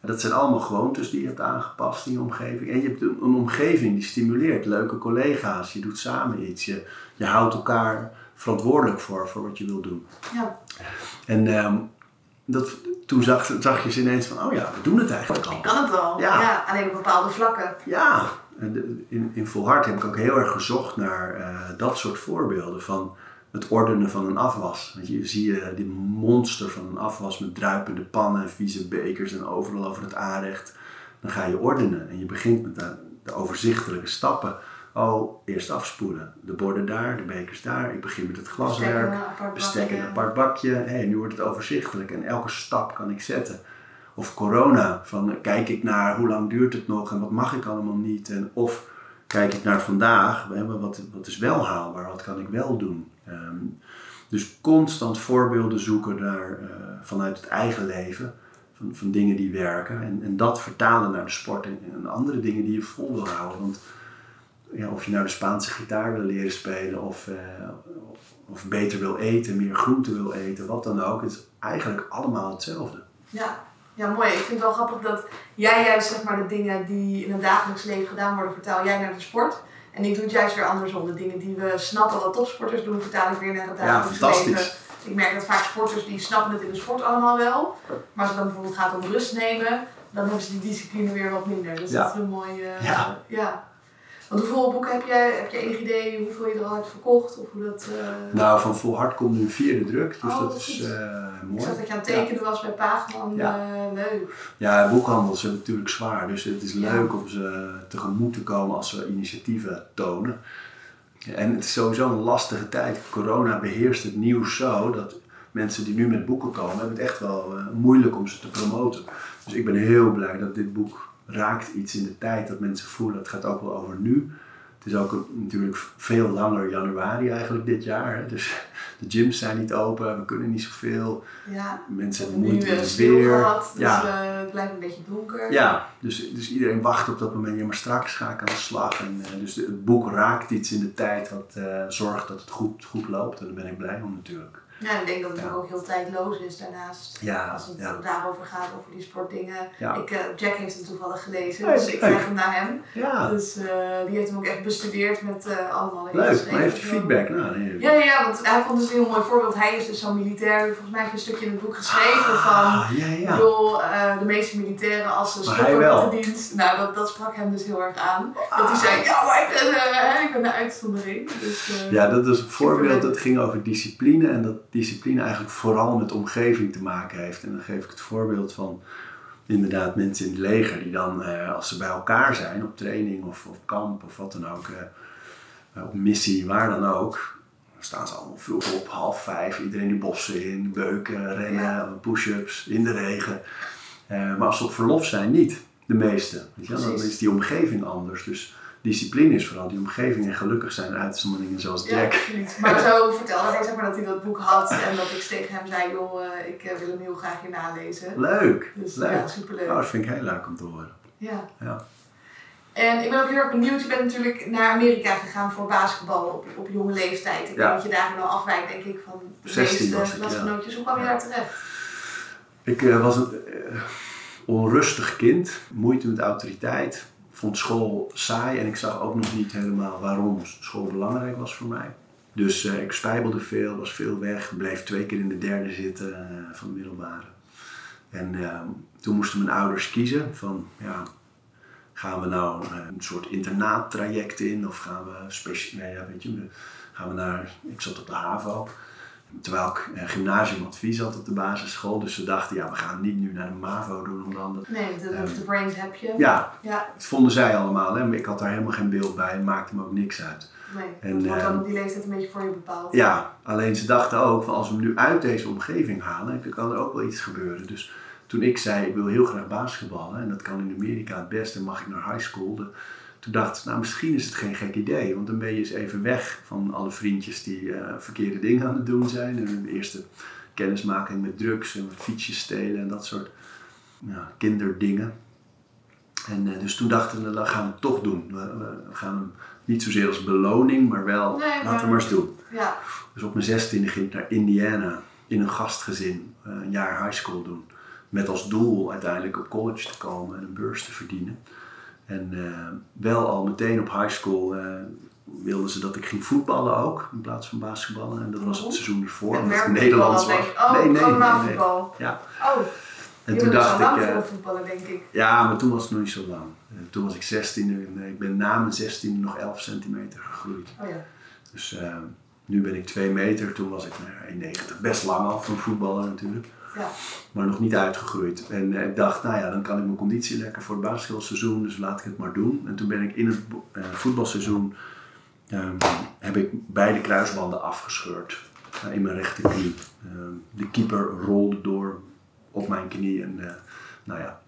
Dat zijn allemaal gewoontes die je hebt aangepast in je omgeving. En je hebt een, een omgeving die stimuleert. Leuke collega's, je doet samen iets. Je, je houdt elkaar verantwoordelijk voor, voor wat je wil doen. Ja. En um, dat, toen zag, zag je ze ineens van, oh ja, we doen het eigenlijk al. Ik kan het wel. Ja. Ja. alleen op bepaalde vlakken. Ja, en in, in Volhard heb ik ook heel erg gezocht naar eh, dat soort voorbeelden van het ordenen van een afwas. Want je zie je die monster van een afwas met druipende pannen en vieze bekers en overal over het aanrecht. Dan ga je ordenen en je begint met de, de overzichtelijke stappen. Oh, eerst afspoelen. De borden daar, de bekers daar. Ik begin met het glaswerk. Bestek in een apart bakje. hey, nu wordt het overzichtelijk en elke stap kan ik zetten. Of corona, van kijk ik naar hoe lang duurt het nog en wat mag ik allemaal niet. En of kijk ik naar vandaag, wat, wat is wel haalbaar, wat kan ik wel doen. Ehm, dus constant voorbeelden zoeken naar, eh, vanuit het eigen leven, van, van dingen die werken. En, en dat vertalen naar de sport en, en andere dingen die je vol wil houden. Want ja, of je nou de Spaanse gitaar wil leren spelen of, eh, of beter wil eten, meer groente wil eten, wat dan ook. Het is eigenlijk allemaal hetzelfde. Ja. ja, mooi. Ik vind het wel grappig dat jij juist zeg maar, de dingen die in het dagelijks leven gedaan worden, vertaal jij naar de sport. En ik doe het juist weer andersom. De dingen die we snappen dat topsporters doen, vertaal ik weer naar het Ja, dagelijks fantastisch. leven. Ik merk dat vaak sporters die snappen het in de sport allemaal wel. Maar als het dan bijvoorbeeld gaat om rust nemen, dan hebben ze die discipline weer wat minder. Dus Ja. dat is een mooi. Ja. ja. Want hoeveel boeken heb jij? Heb je enig idee hoeveel je er al hebt verkocht? Of hoe dat. eh, Nou, van Volhard komt nu een vierde druk, dus Oh, dat is ik mooi. zag dat je aan het tekenen was bij Paagman. Ja. eh, leuk. Ja, boekhandels het natuurlijk zwaar, dus het is Ja. leuk om ze tegemoet te komen als ze initiatieven tonen. En het is sowieso een lastige tijd. Corona beheerst het nieuws zo dat mensen die nu met boeken komen, hebben het echt wel moeilijk om ze te promoten. Dus ik ben heel blij dat dit boek raakt iets in de tijd, dat mensen voelen, het gaat ook wel over nu. Het is ook een- natuurlijk veel langer januari eigenlijk dit jaar. Hè? Dus de gyms zijn niet open, we kunnen niet zoveel. Ja. Mensen hebben moeite met het weer. gehad, dus Ja. eh, het blijft een beetje donker. Ja, dus, dus iedereen wacht op dat moment. Ja, maar straks ga ik aan de slag. En, eh, dus het boek raakt iets in de tijd wat eh, zorgt dat het goed, goed loopt. En daar ben ik blij om natuurlijk. En ik denk dat het Ja. ook heel tijdloos is daarnaast. Ja, Als het ja. daarover gaat, over die sportdingen. Ik, eh, Jack heeft hem toevallig gelezen, dus ik krijg hem naar hem. Dus eh, die heeft hem ook echt bestudeerd met eh, allemaal leuk. Maar heeft je feedback? Nou, nee. Ja, ja, want hij vond het een heel mooi voorbeeld. Hij is dus zo'n militair. Volgens mij heeft hij een stukje in het boek geschreven van... Ah, ja, ja. Joh, de meeste militairen als ze stoppen hij met de dienst. Nou, dat, dat sprak hem dus heel erg aan. Dat hij zei, ja, maar ik ben, ik ben de uitzondering. Dus, Ja, dat is een voorbeeld dat ging over discipline. En dat discipline eigenlijk vooral met omgeving te maken heeft. En dan geef ik het voorbeeld van inderdaad mensen in het leger die dan, eh, als ze bij elkaar zijn op training of op kamp of wat dan ook, eh, op missie, waar dan ook, dan staan ze allemaal vroeg op, half vijf, iedereen de bossen in, beuken, rennen, push-ups, in de regen. Eh, maar als ze op verlof zijn, niet. De meeste. Weet je? Dan is die omgeving anders. Dus discipline is vooral die omgeving. En gelukkig zijn er uitzonderingen zoals Ja, Jack. absoluut. Maar zo vertelde hij zeg maar, dat hij dat boek had en dat ik tegen hem zei, joh, eh, ik eh, wil hem heel graag hier nalezen. Leuk. Dus leuk. ja, superleuk. Oh, dat vind ik heel leuk om te horen. Ja. Ja. En ik ben ook heel erg benieuwd. Je bent natuurlijk naar Amerika gegaan voor basketbal op, op jonge leeftijd. Ik Ja. denk dat je daar wel afwijkt, denk ik, van de 16 was meeste klasgenootjes. Hoe kwam je daar terecht? Ik eh, was een onrustig kind, moeite met autoriteit, vond school saai en ik zag ook nog niet helemaal waarom school belangrijk was voor mij. Dus eh, ik spijbelde veel, was veel weg, bleef twee keer in de derde zitten eh, van de middelbare. En eh, toen moesten mijn ouders kiezen van, ja, gaan we nou eh, een soort internaattraject in of gaan we speciaal, nee, ja, weet je, gaan we naar, ik zat op de HAVO. Terwijl ik eh, gymnasiumadvies had op de basisschool. Dus ze dachten, ja, we gaan niet nu naar de MAVO doen. Omdat dat... Nee, de, Ehm, de brains heb je. Ja, Ja, dat vonden zij allemaal. Hè? Maar ik had daar helemaal geen beeld bij. Het maakte me ook niks uit. nee. En, dat wordt dan ehm, op die leeftijd een beetje voor je bepaald. Ja, alleen ze dachten ook, van als we hem nu uit deze omgeving halen, dan kan er ook wel iets gebeuren. Dus toen ik zei, ik wil heel graag basketballen. En dat kan in Amerika het beste. En mag ik naar high school? De- toen dacht nou misschien is het geen gek idee. Want dan ben je eens even weg van alle vriendjes die eh, verkeerde dingen aan het doen zijn. En de eerste kennismaking met drugs en met fietsjes stelen en dat soort ja, kinderdingen. En eh, dus toen dachten we, dat gaan we het toch doen. We, we gaan hem niet zozeer als beloning, maar wel, Nee, laten we maar eens doen. Ja, Dus op mijn zestiende ging ik naar Indiana in een gastgezin eh, een jaar high school doen. Met als doel uiteindelijk op college te komen en een beurs te verdienen. En eh, wel al meteen op high school eh, wilden ze dat ik ging voetballen ook, in plaats van basketballen. En dat was het Oh. seizoen ervoor, omdat ik Nederlands was. Oh, nee, nee, nee, nee. voetbal. Ja. Oh, En je toen dacht lang ik, eh, een voetballer, denk ik. ja, maar toen was het nog niet zo lang. Toen was ik 16 en ik ben na mijn 16 nog 11 centimeter gegroeid. Oh ja. Dus nu ben ik 2 meter, toen was ik nou, ja, 1,90. Best lang al voor een voetballer natuurlijk. Maar nog niet uitgegroeid. En eh, ik dacht, nou ja, dan kan ik mijn conditie lekker voor het basketbalseizoen, dus laat ik het maar doen. En toen ben ik in het eh, voetbalseizoen, ehm, heb ik beide kruisbanden afgescheurd eh, in mijn rechterknie. Ehm, de keeper rolde door op mijn knie en nou ja,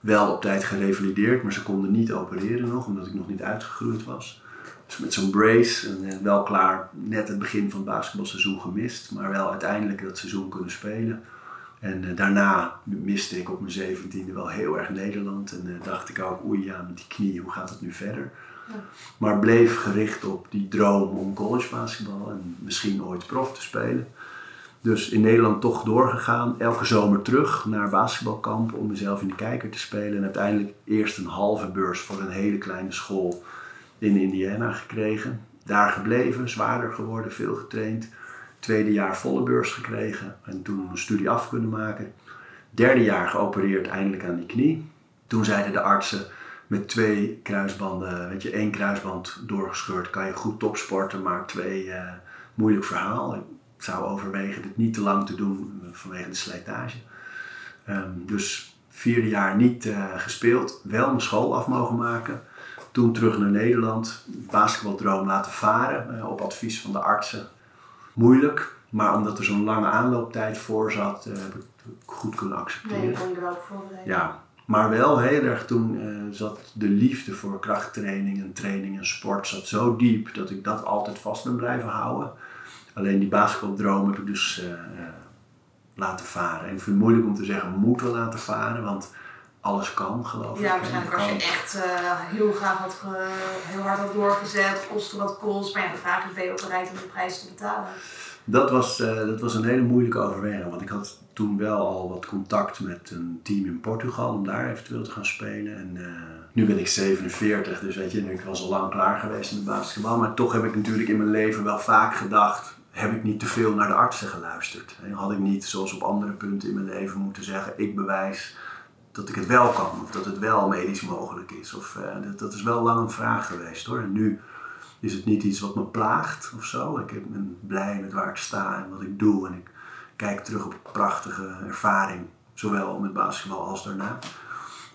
wel op tijd gerevalideerd, maar ze konden niet opereren nog, omdat ik nog niet uitgegroeid was. Dus met zo'n brace, en wel klaar, net het begin van het basketbalseizoen gemist, maar wel uiteindelijk dat seizoen kunnen spelen. En eh, daarna miste ik op mijn zeventiende wel heel erg Nederland. En eh, dacht ik ook, oei ja, met die knie, hoe gaat het nu verder? Ja. Maar bleef gericht op die droom om college basketbal en misschien ooit prof te spelen. Dus in Nederland toch doorgegaan, elke zomer terug naar basketbalkamp om mezelf in de kijker te spelen. En uiteindelijk eerst een halve beurs voor een hele kleine school in Indiana gekregen. Daar gebleven, zwaarder geworden, veel getraind. Tweede jaar volle beurs gekregen en toen een studie af kunnen maken. Derde jaar geopereerd, eindelijk aan die knie. Toen zeiden de artsen met twee kruisbanden, weet je, één kruisband doorgescheurd, kan je goed topsporten, maar twee, eh, moeilijk verhaal. Ik zou overwegen dit niet te lang te doen eh, vanwege de slijtage. Ehm, dus vierde jaar niet eh, gespeeld, wel mijn school af mogen maken. Toen terug naar Nederland, basketbaldroom laten varen op advies van de artsen. Moeilijk, maar omdat er zo'n lange aanlooptijd voor zat, eh, heb ik het goed kunnen accepteren. Nee, ik kon je er op voorbereiden. Ja, maar wel heel erg toen eh, zat de liefde voor krachttraining en training en sport zat zo diep dat ik dat altijd vast ben blijven houden. Alleen die basketbaldroom heb ik dus eh, laten varen. En ik vind het moeilijk om te zeggen moeten laten varen, want alles kan geloof ik. Ja, waarschijnlijk als je echt eh, heel graag had, heel hard had doorgezet, kostte wat kost. Maar ja, de vraag is, ben je ook bereid om de prijs te betalen? Dat was, eh, dat was een hele moeilijke overweging, want ik had toen wel al wat contact met een team in Portugal om daar eventueel te gaan spelen. En eh, nu ben ik 47, dus weet je, ik was al lang klaar geweest met basketbal. Maar toch heb ik natuurlijk in mijn leven wel vaak gedacht, heb ik niet te veel naar de artsen geluisterd? En had ik niet, zoals op andere punten in mijn leven, moeten zeggen, ik bewijs dat ik het wel kan, of dat het wel medisch mogelijk is. Of, eh, dat, dat is wel lang een vraag geweest hoor. En nu is het niet iets wat me plaagt of zo. Ik ben blij met waar ik sta en wat ik doe. En ik kijk terug op een prachtige ervaring, zowel met basketbal als daarna.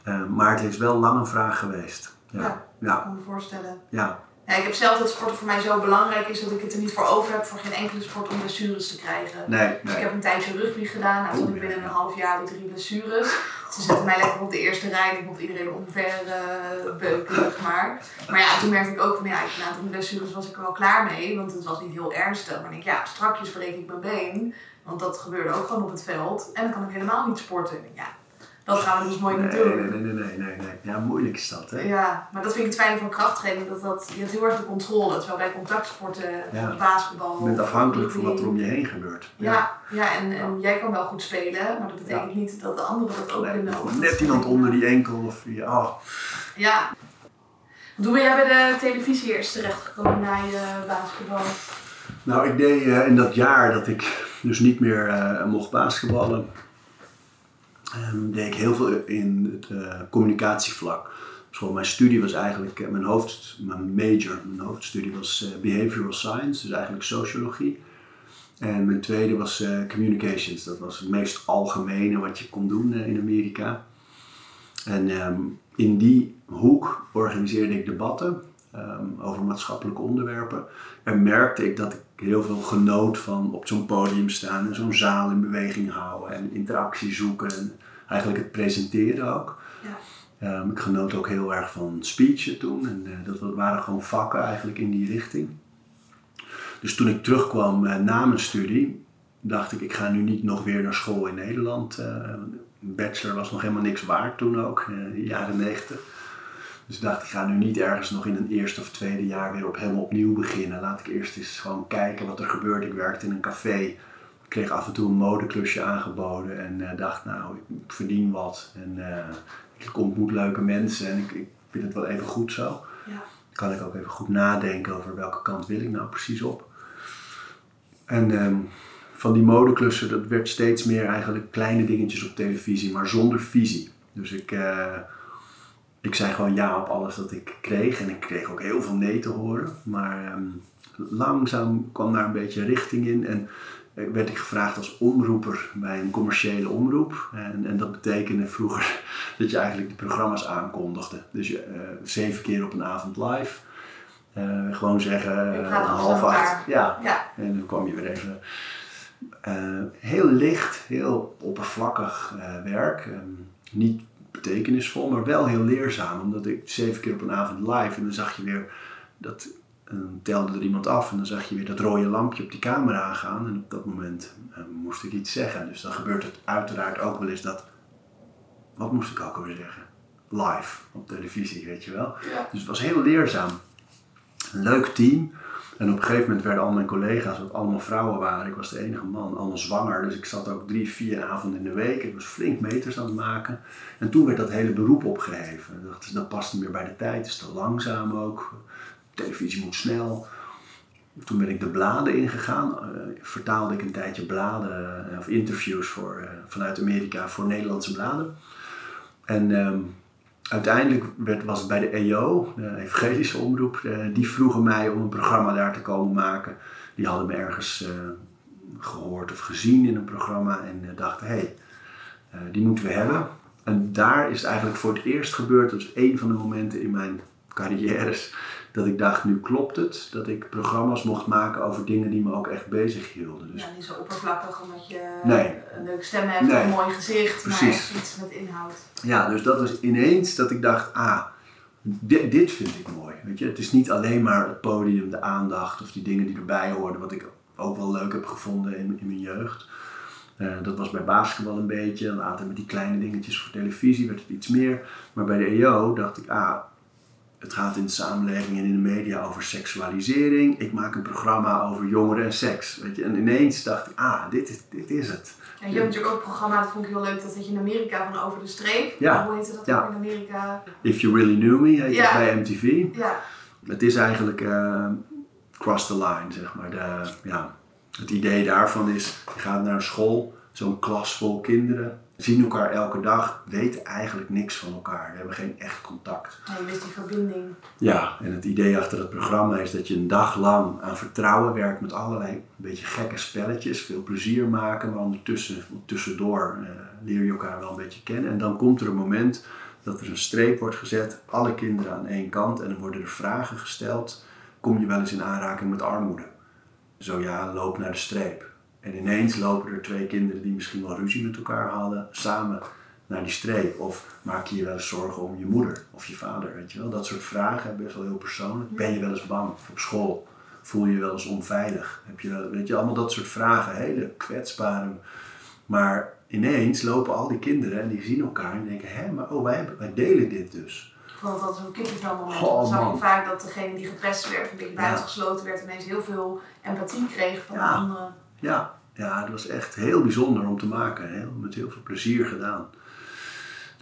Eh, maar het is wel lang een vraag geweest. Ja, Ja. Ik kan me voorstellen. ja. Ja, ik heb zelf dat sporten voor mij zo belangrijk is dat ik het er niet voor over heb voor geen enkele sport om blessures te krijgen. Nee, Dus ik nee. heb een tijdje rugby gedaan. Nou, toen ik binnen ja. een half jaar ik drie blessures. Ze zetten mij lekker op de eerste rij en ik mocht iedereen omver eh, beuken, zeg maar. Maar ja, toen merkte ik ook van ja, na drie blessures was ik er wel klaar mee. Want het was niet heel ernstig. Maar ik ja, strakjes breek ik mijn been. Want dat gebeurde ook gewoon op het veld. En dan kan ik helemaal niet sporten. Ik ja, Dat gaan we dus mooi niet Nee, doen. nee, nee, nee, nee, nee. Ja, moeilijk is dat, hè? Ja, maar dat vind ik het fijne van krachttraining. Dat, dat, je hebt heel erg de controle. Terwijl bij contactsporten, Ja. basketbal... Je bent afhankelijk van wat er om je heen gebeurt. Ja, ja en, en jij kan wel goed spelen, maar dat betekent niet dat de anderen dat ook kunnen. Of net iemand onder die enkel of ja, oh, Ja. Hoe ben jij bij de televisie eerst terechtgekomen na je basketbal? Nou, ik deed eh, in dat jaar dat ik dus niet meer eh, mocht basketballen, ehm, deed ik heel veel in het eh, communicatievlak. Mijn studie was eigenlijk, eh, mijn, hoofd, mijn major, mijn hoofdstudie was eh, behavioral science, dus eigenlijk sociologie. En mijn tweede was communications, dat was het meest algemene wat je kon doen in Amerika. En ehm, in die hoek organiseerde ik debatten ehm, over maatschappelijke onderwerpen. En merkte ik dat ik heel veel genoot van op zo'n podium staan en zo'n zaal in beweging houden en interactie zoeken en eigenlijk het presenteren ook. Ja. Ehm, ik genoot ook heel erg van speechen toen en eh, dat waren gewoon vakken eigenlijk in die richting. Dus toen ik terugkwam eh, na mijn studie, dacht ik, ik ga nu niet nog weer naar school in Nederland. eh, een bachelor was nog helemaal niks waard toen ook, in de jaren negentig. Dus ik dacht, ik ga nu niet ergens nog in een eerste of tweede jaar weer op helemaal opnieuw beginnen. Laat ik eerst eens gewoon kijken wat er gebeurt. Ik werkte in een café. Ik kreeg af en toe een modeklusje aangeboden en eh, dacht, nou, ik verdien wat. En eh, ik ontmoet leuke mensen en ik, ik vind het wel even goed zo. Ja. Kan ik ook even goed nadenken over welke kant wil ik nou precies op. En ehm, van die modeklussen, dat werd steeds meer eigenlijk kleine dingetjes op televisie, maar zonder visie. Dus ik, eh, ik zei gewoon ja op alles dat ik kreeg. En ik kreeg ook heel veel nee te horen. Maar ehm, langzaam kwam daar een beetje richting in. En werd ik gevraagd als omroeper bij een commerciële omroep. En, en dat betekende vroeger dat je eigenlijk de programma's aankondigde. Dus je, eh, zeven keer op een avond live. Eh, gewoon zeggen, alles half acht. Ja, Ja. en dan kwam je weer even. heel licht, heel oppervlakkig werk. Ehm, niet betekenisvol, maar wel heel leerzaam. Omdat ik zeven keer op een avond live en dan zag je weer dat. En dan telde er iemand af en dan zag je weer dat rode lampje op die camera aangaan. En op dat moment eh, moest ik iets zeggen. Dus dan gebeurt het uiteraard ook wel eens dat. Wat moest ik ook alweer zeggen? Live op televisie, weet je wel. Ja. Dus het was heel leerzaam. Een leuk team. En op een gegeven moment werden al mijn collega's, wat allemaal vrouwen waren, ik was de enige man, allemaal zwanger. Dus ik zat ook drie, vier avonden in de week. Ik was flink meters aan het maken. En toen werd dat hele beroep opgeheven. Ik dacht, dat past niet meer bij de tijd, het is te langzaam ook. Televisie moet snel. Toen ben ik de bladen ingegaan. Eh, vertaalde ik een tijdje bladen eh, of interviews voor, eh, vanuit Amerika voor Nederlandse bladen. En ehm, uiteindelijk werd, was het bij de EO, de Evangelische Omroep, die vroegen mij om een programma daar te komen maken. Die hadden me ergens eh, gehoord of gezien in een programma en dachten, hé, hey, die moeten we hebben. En daar is het eigenlijk voor het eerst gebeurd, dat is één van de momenten in mijn carrières, dat ik dacht, nu klopt het, dat ik programma's mocht maken over dingen die me ook echt bezig hielden. Dus Ja, niet zo oppervlakkig omdat je Nee. een leuke stem hebt Nee. een mooi gezicht, maar echt iets met inhoud. Ja, dus dat was ineens dat ik dacht, ah, dit, dit vind ik mooi. Weet je? Het is niet alleen maar het podium, de aandacht of die dingen die erbij hoorden, wat ik ook wel leuk heb gevonden in, in mijn jeugd. Eh, dat was bij basketbal een beetje, later met die kleine dingetjes voor televisie werd het iets meer. Maar bij de EO dacht ik, ah, het gaat in de samenleving en in de media over seksualisering. Ik maak een programma over jongeren en seks. Weet je? En ineens dacht ik, ah, dit is, dit is het. En je hebt natuurlijk ook een programma, dat vond ik heel leuk, dat had je in Amerika van Over de Streep. Ja. Hoe heette dat Ja. ook in Amerika? If You Really Knew Me heet Ja. bij MTV. Ja, Het is eigenlijk eh, cross the line, zeg maar. De, ja, het idee daarvan is, je gaat naar een school, zo'n klas vol kinderen, zien elkaar elke dag, weten eigenlijk niks van elkaar. We hebben geen echt contact. je wist die verbinding. Ja, en het idee achter het programma is dat je een dag lang aan vertrouwen werkt met allerlei een beetje gekke spelletjes, veel plezier maken, maar ondertussen, tussendoor eh, leer je elkaar wel een beetje kennen. En dan komt er een moment dat er een streep wordt gezet, alle kinderen aan één kant, en dan worden er vragen gesteld. Kom je wel eens in aanraking met armoede? Zo ja, loop naar de streep. En ineens lopen er twee kinderen die misschien wel ruzie met elkaar hadden, samen naar die streep. Of maak je je wel eens zorgen om je moeder of je vader, weet je wel? Dat soort vragen, best wel heel persoonlijk. Ben je wel eens bang op school? Voel je je wel eens onveilig? Heb je, wel- weet je, allemaal dat soort vragen, hele kwetsbare Maar ineens lopen al die kinderen en die zien elkaar en denken, hé, maar oh, wij, hebben- wij delen dit dus. Vond dat zo'n kippenvel moment. Oh, dan zag je vaak dat degene die geprest werd, een beetje Ja. buitengesloten werd, ineens heel veel empathie kreeg van Ja. de anderen. Ja, ja, dat was echt heel bijzonder om te maken. Met heel veel plezier gedaan.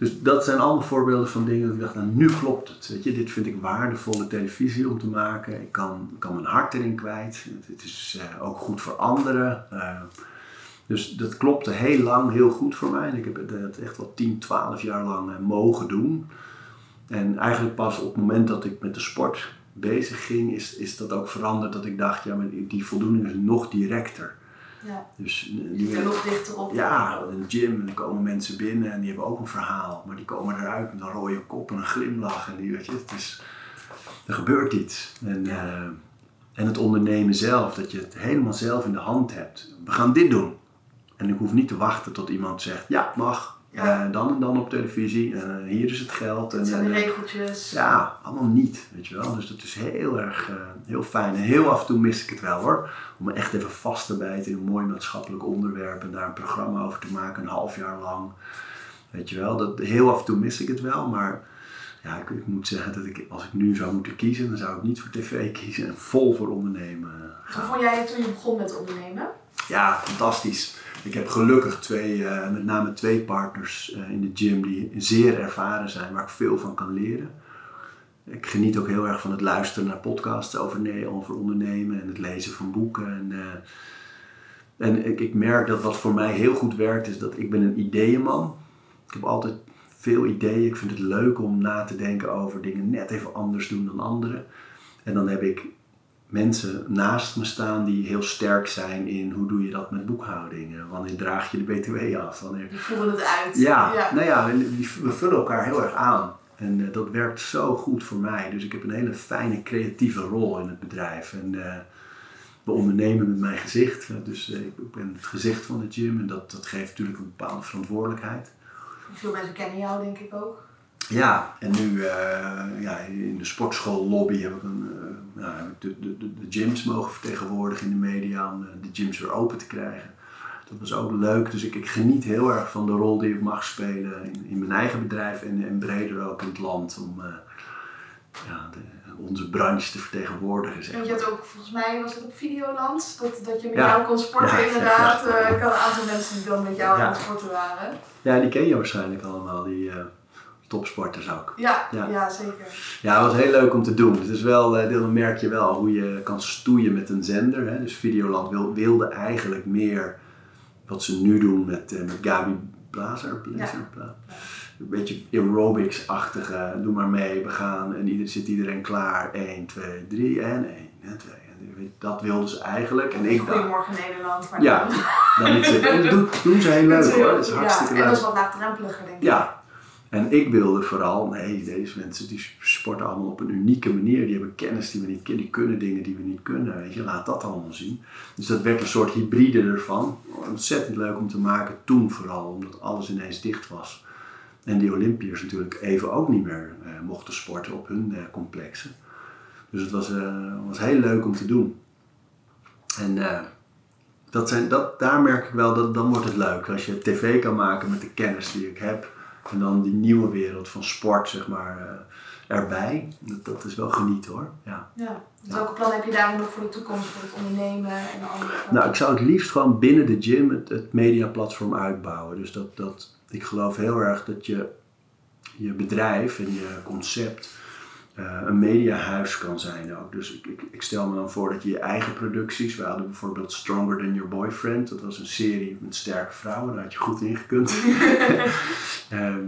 Dus dat zijn allemaal voorbeelden van dingen dat ik dacht, nou nu klopt het. Weet je, dit vind ik waardevolle televisie om te maken. Ik kan, kan mijn hart erin kwijt. Het, is eh, ook goed voor anderen. Eh, dus dat klopte heel lang heel goed voor mij. Ik heb het echt wel 10, 12 jaar lang eh, mogen doen. En eigenlijk pas op het moment dat ik met de sport bezig ging, is, is dat ook veranderd. Dat ik dacht, ja, maar die voldoening is nog directer. Ja. Dus eh, Je zit er nog dichter op. ja, in de gym en er komen mensen binnen en die hebben ook een verhaal. Maar die komen eruit met een rode kop en een glimlach. En die, weet je, het is, er gebeurt iets. En, Ja. eh, en het ondernemen zelf, dat je het helemaal zelf in de hand hebt. We gaan dit doen. En ik hoef niet te wachten tot iemand zegt, ja, mag. Ja. Eh, dan en dan op televisie. Eh, hier is het geld. En, zijn de eh, regeltjes. ja, allemaal niet, weet je wel. Dus dat is heel erg, heel fijn. En heel af en toe mis ik het wel hoor. Om me echt even vast te bijten in een mooi maatschappelijk onderwerp en daar een programma over te maken, een half jaar lang. Weet je wel, dat, heel af en toe mis ik het wel, maar ja, ik, ik moet zeggen dat ik, als ik nu zou moeten kiezen, dan zou ik niet voor tv kiezen en vol voor ondernemen Hoe vond jij het toen je begon met ondernemen? Ja, fantastisch. Ik heb gelukkig twee, eh, met name twee partners eh, in de gym die zeer ervaren zijn, waar ik veel van kan leren. Ik geniet ook heel erg van het luisteren naar podcasts over, over ondernemen en het lezen van boeken. En, eh, en ik, ik merk dat wat voor mij heel goed werkt, is dat ik ben een ideeënman. Ik heb altijd veel ideeën. Ik vind het leuk om na te denken over dingen net even anders doen dan anderen. En dan heb ik mensen naast me staan die heel sterk zijn in hoe doe je dat met boekhouding. Wanneer draag je de BTW af? Wanneer... Die voelden het uit. Ja, ja. nou ja, we vullen elkaar heel erg aan. En eh, dat werkt zo goed voor mij. Dus ik heb een hele fijne creatieve rol in het bedrijf. En eh, we ondernemen met mijn gezicht. Eh, Dus ik ik ben het gezicht van de gym en dat, dat geeft natuurlijk een bepaalde verantwoordelijkheid. Veel mensen kennen jou denk ik ook. Ja, en nu eh, ja, in de sportschoollobby heb ik, een, eh, nou, heb ik de, de, de, de gyms mogen vertegenwoordigen in de media om eh, de gyms weer open te krijgen. Dat was ook leuk, dus ik, ik geniet heel erg van de rol die ik mag spelen in, in mijn eigen bedrijf en, en breder ook in het land om eh, ja, de- onze branche te vertegenwoordigen. Zeg Want je had ook, volgens mij was het op Videoland, dat, dat je met Ja. jou kon sporten Ja, inderdaad. ja, ja. Eh, ik had een aantal mensen die dan met jou Ja. aan het sporten waren. Ja, die ken je waarschijnlijk allemaal, die eh, topsporters ook. Ja, Ja. ja. zeker. Ja, het was heel leuk om te doen. Het is wel, eh, dan merk je wel hoe je kan stoeien met een zender. Hè. Dus Videoland wil, wilde eigenlijk meer wat ze nu doen met, eh, met Gabi Blazer. Blazer Bla- Een beetje aerobics-achtige, doe maar mee, we gaan. En ieder, zit iedereen klaar. 1, 2, 3 en 1 en 2. En dat wilden ze eigenlijk. En ik dacht, Goedemorgen Nederland. Maar Ja, dan-. En dat doen, doen ze heel leuk hoor. Dat is hartstikke ja, leuk. en dat is wat laagdrempeliger denk ik. Ja, en ik wilde vooral, nee, deze mensen die sporten allemaal op een unieke manier. Die hebben kennis die we niet kennen, die kunnen dingen die we niet kunnen. Je, laat dat allemaal zien. Dus dat werd een soort hybride ervan. Ontzettend leuk om te maken, toen vooral, omdat alles ineens dicht was. En die Olympiërs natuurlijk even ook niet meer eh, mochten sporten op hun eh, complexen. Dus het was, eh, was heel leuk om te doen. En eh, dat zijn, dat, daar merk ik wel, dat dan wordt het leuk. Als je tv kan maken met de kennis die ik heb. En dan die nieuwe wereld van sport, zeg maar, eh, erbij. Dat, dat is wel genieten hoor. Ja. Ja. Dus welke plan heb je daarom nog voor de toekomst, voor het ondernemen en de andere? Nou, ik zou het liefst gewoon binnen de gym het, het mediaplatform uitbouwen. Dus dat, dat, ik geloof heel erg dat je je bedrijf en je concept eh, een mediahuis kan zijn ook. Dus ik, ik, ik stel me dan voor dat je je eigen producties, we hadden bijvoorbeeld Stronger Than Your Boyfriend, dat was een serie met sterke vrouwen, daar had je goed in gekund. Ehm,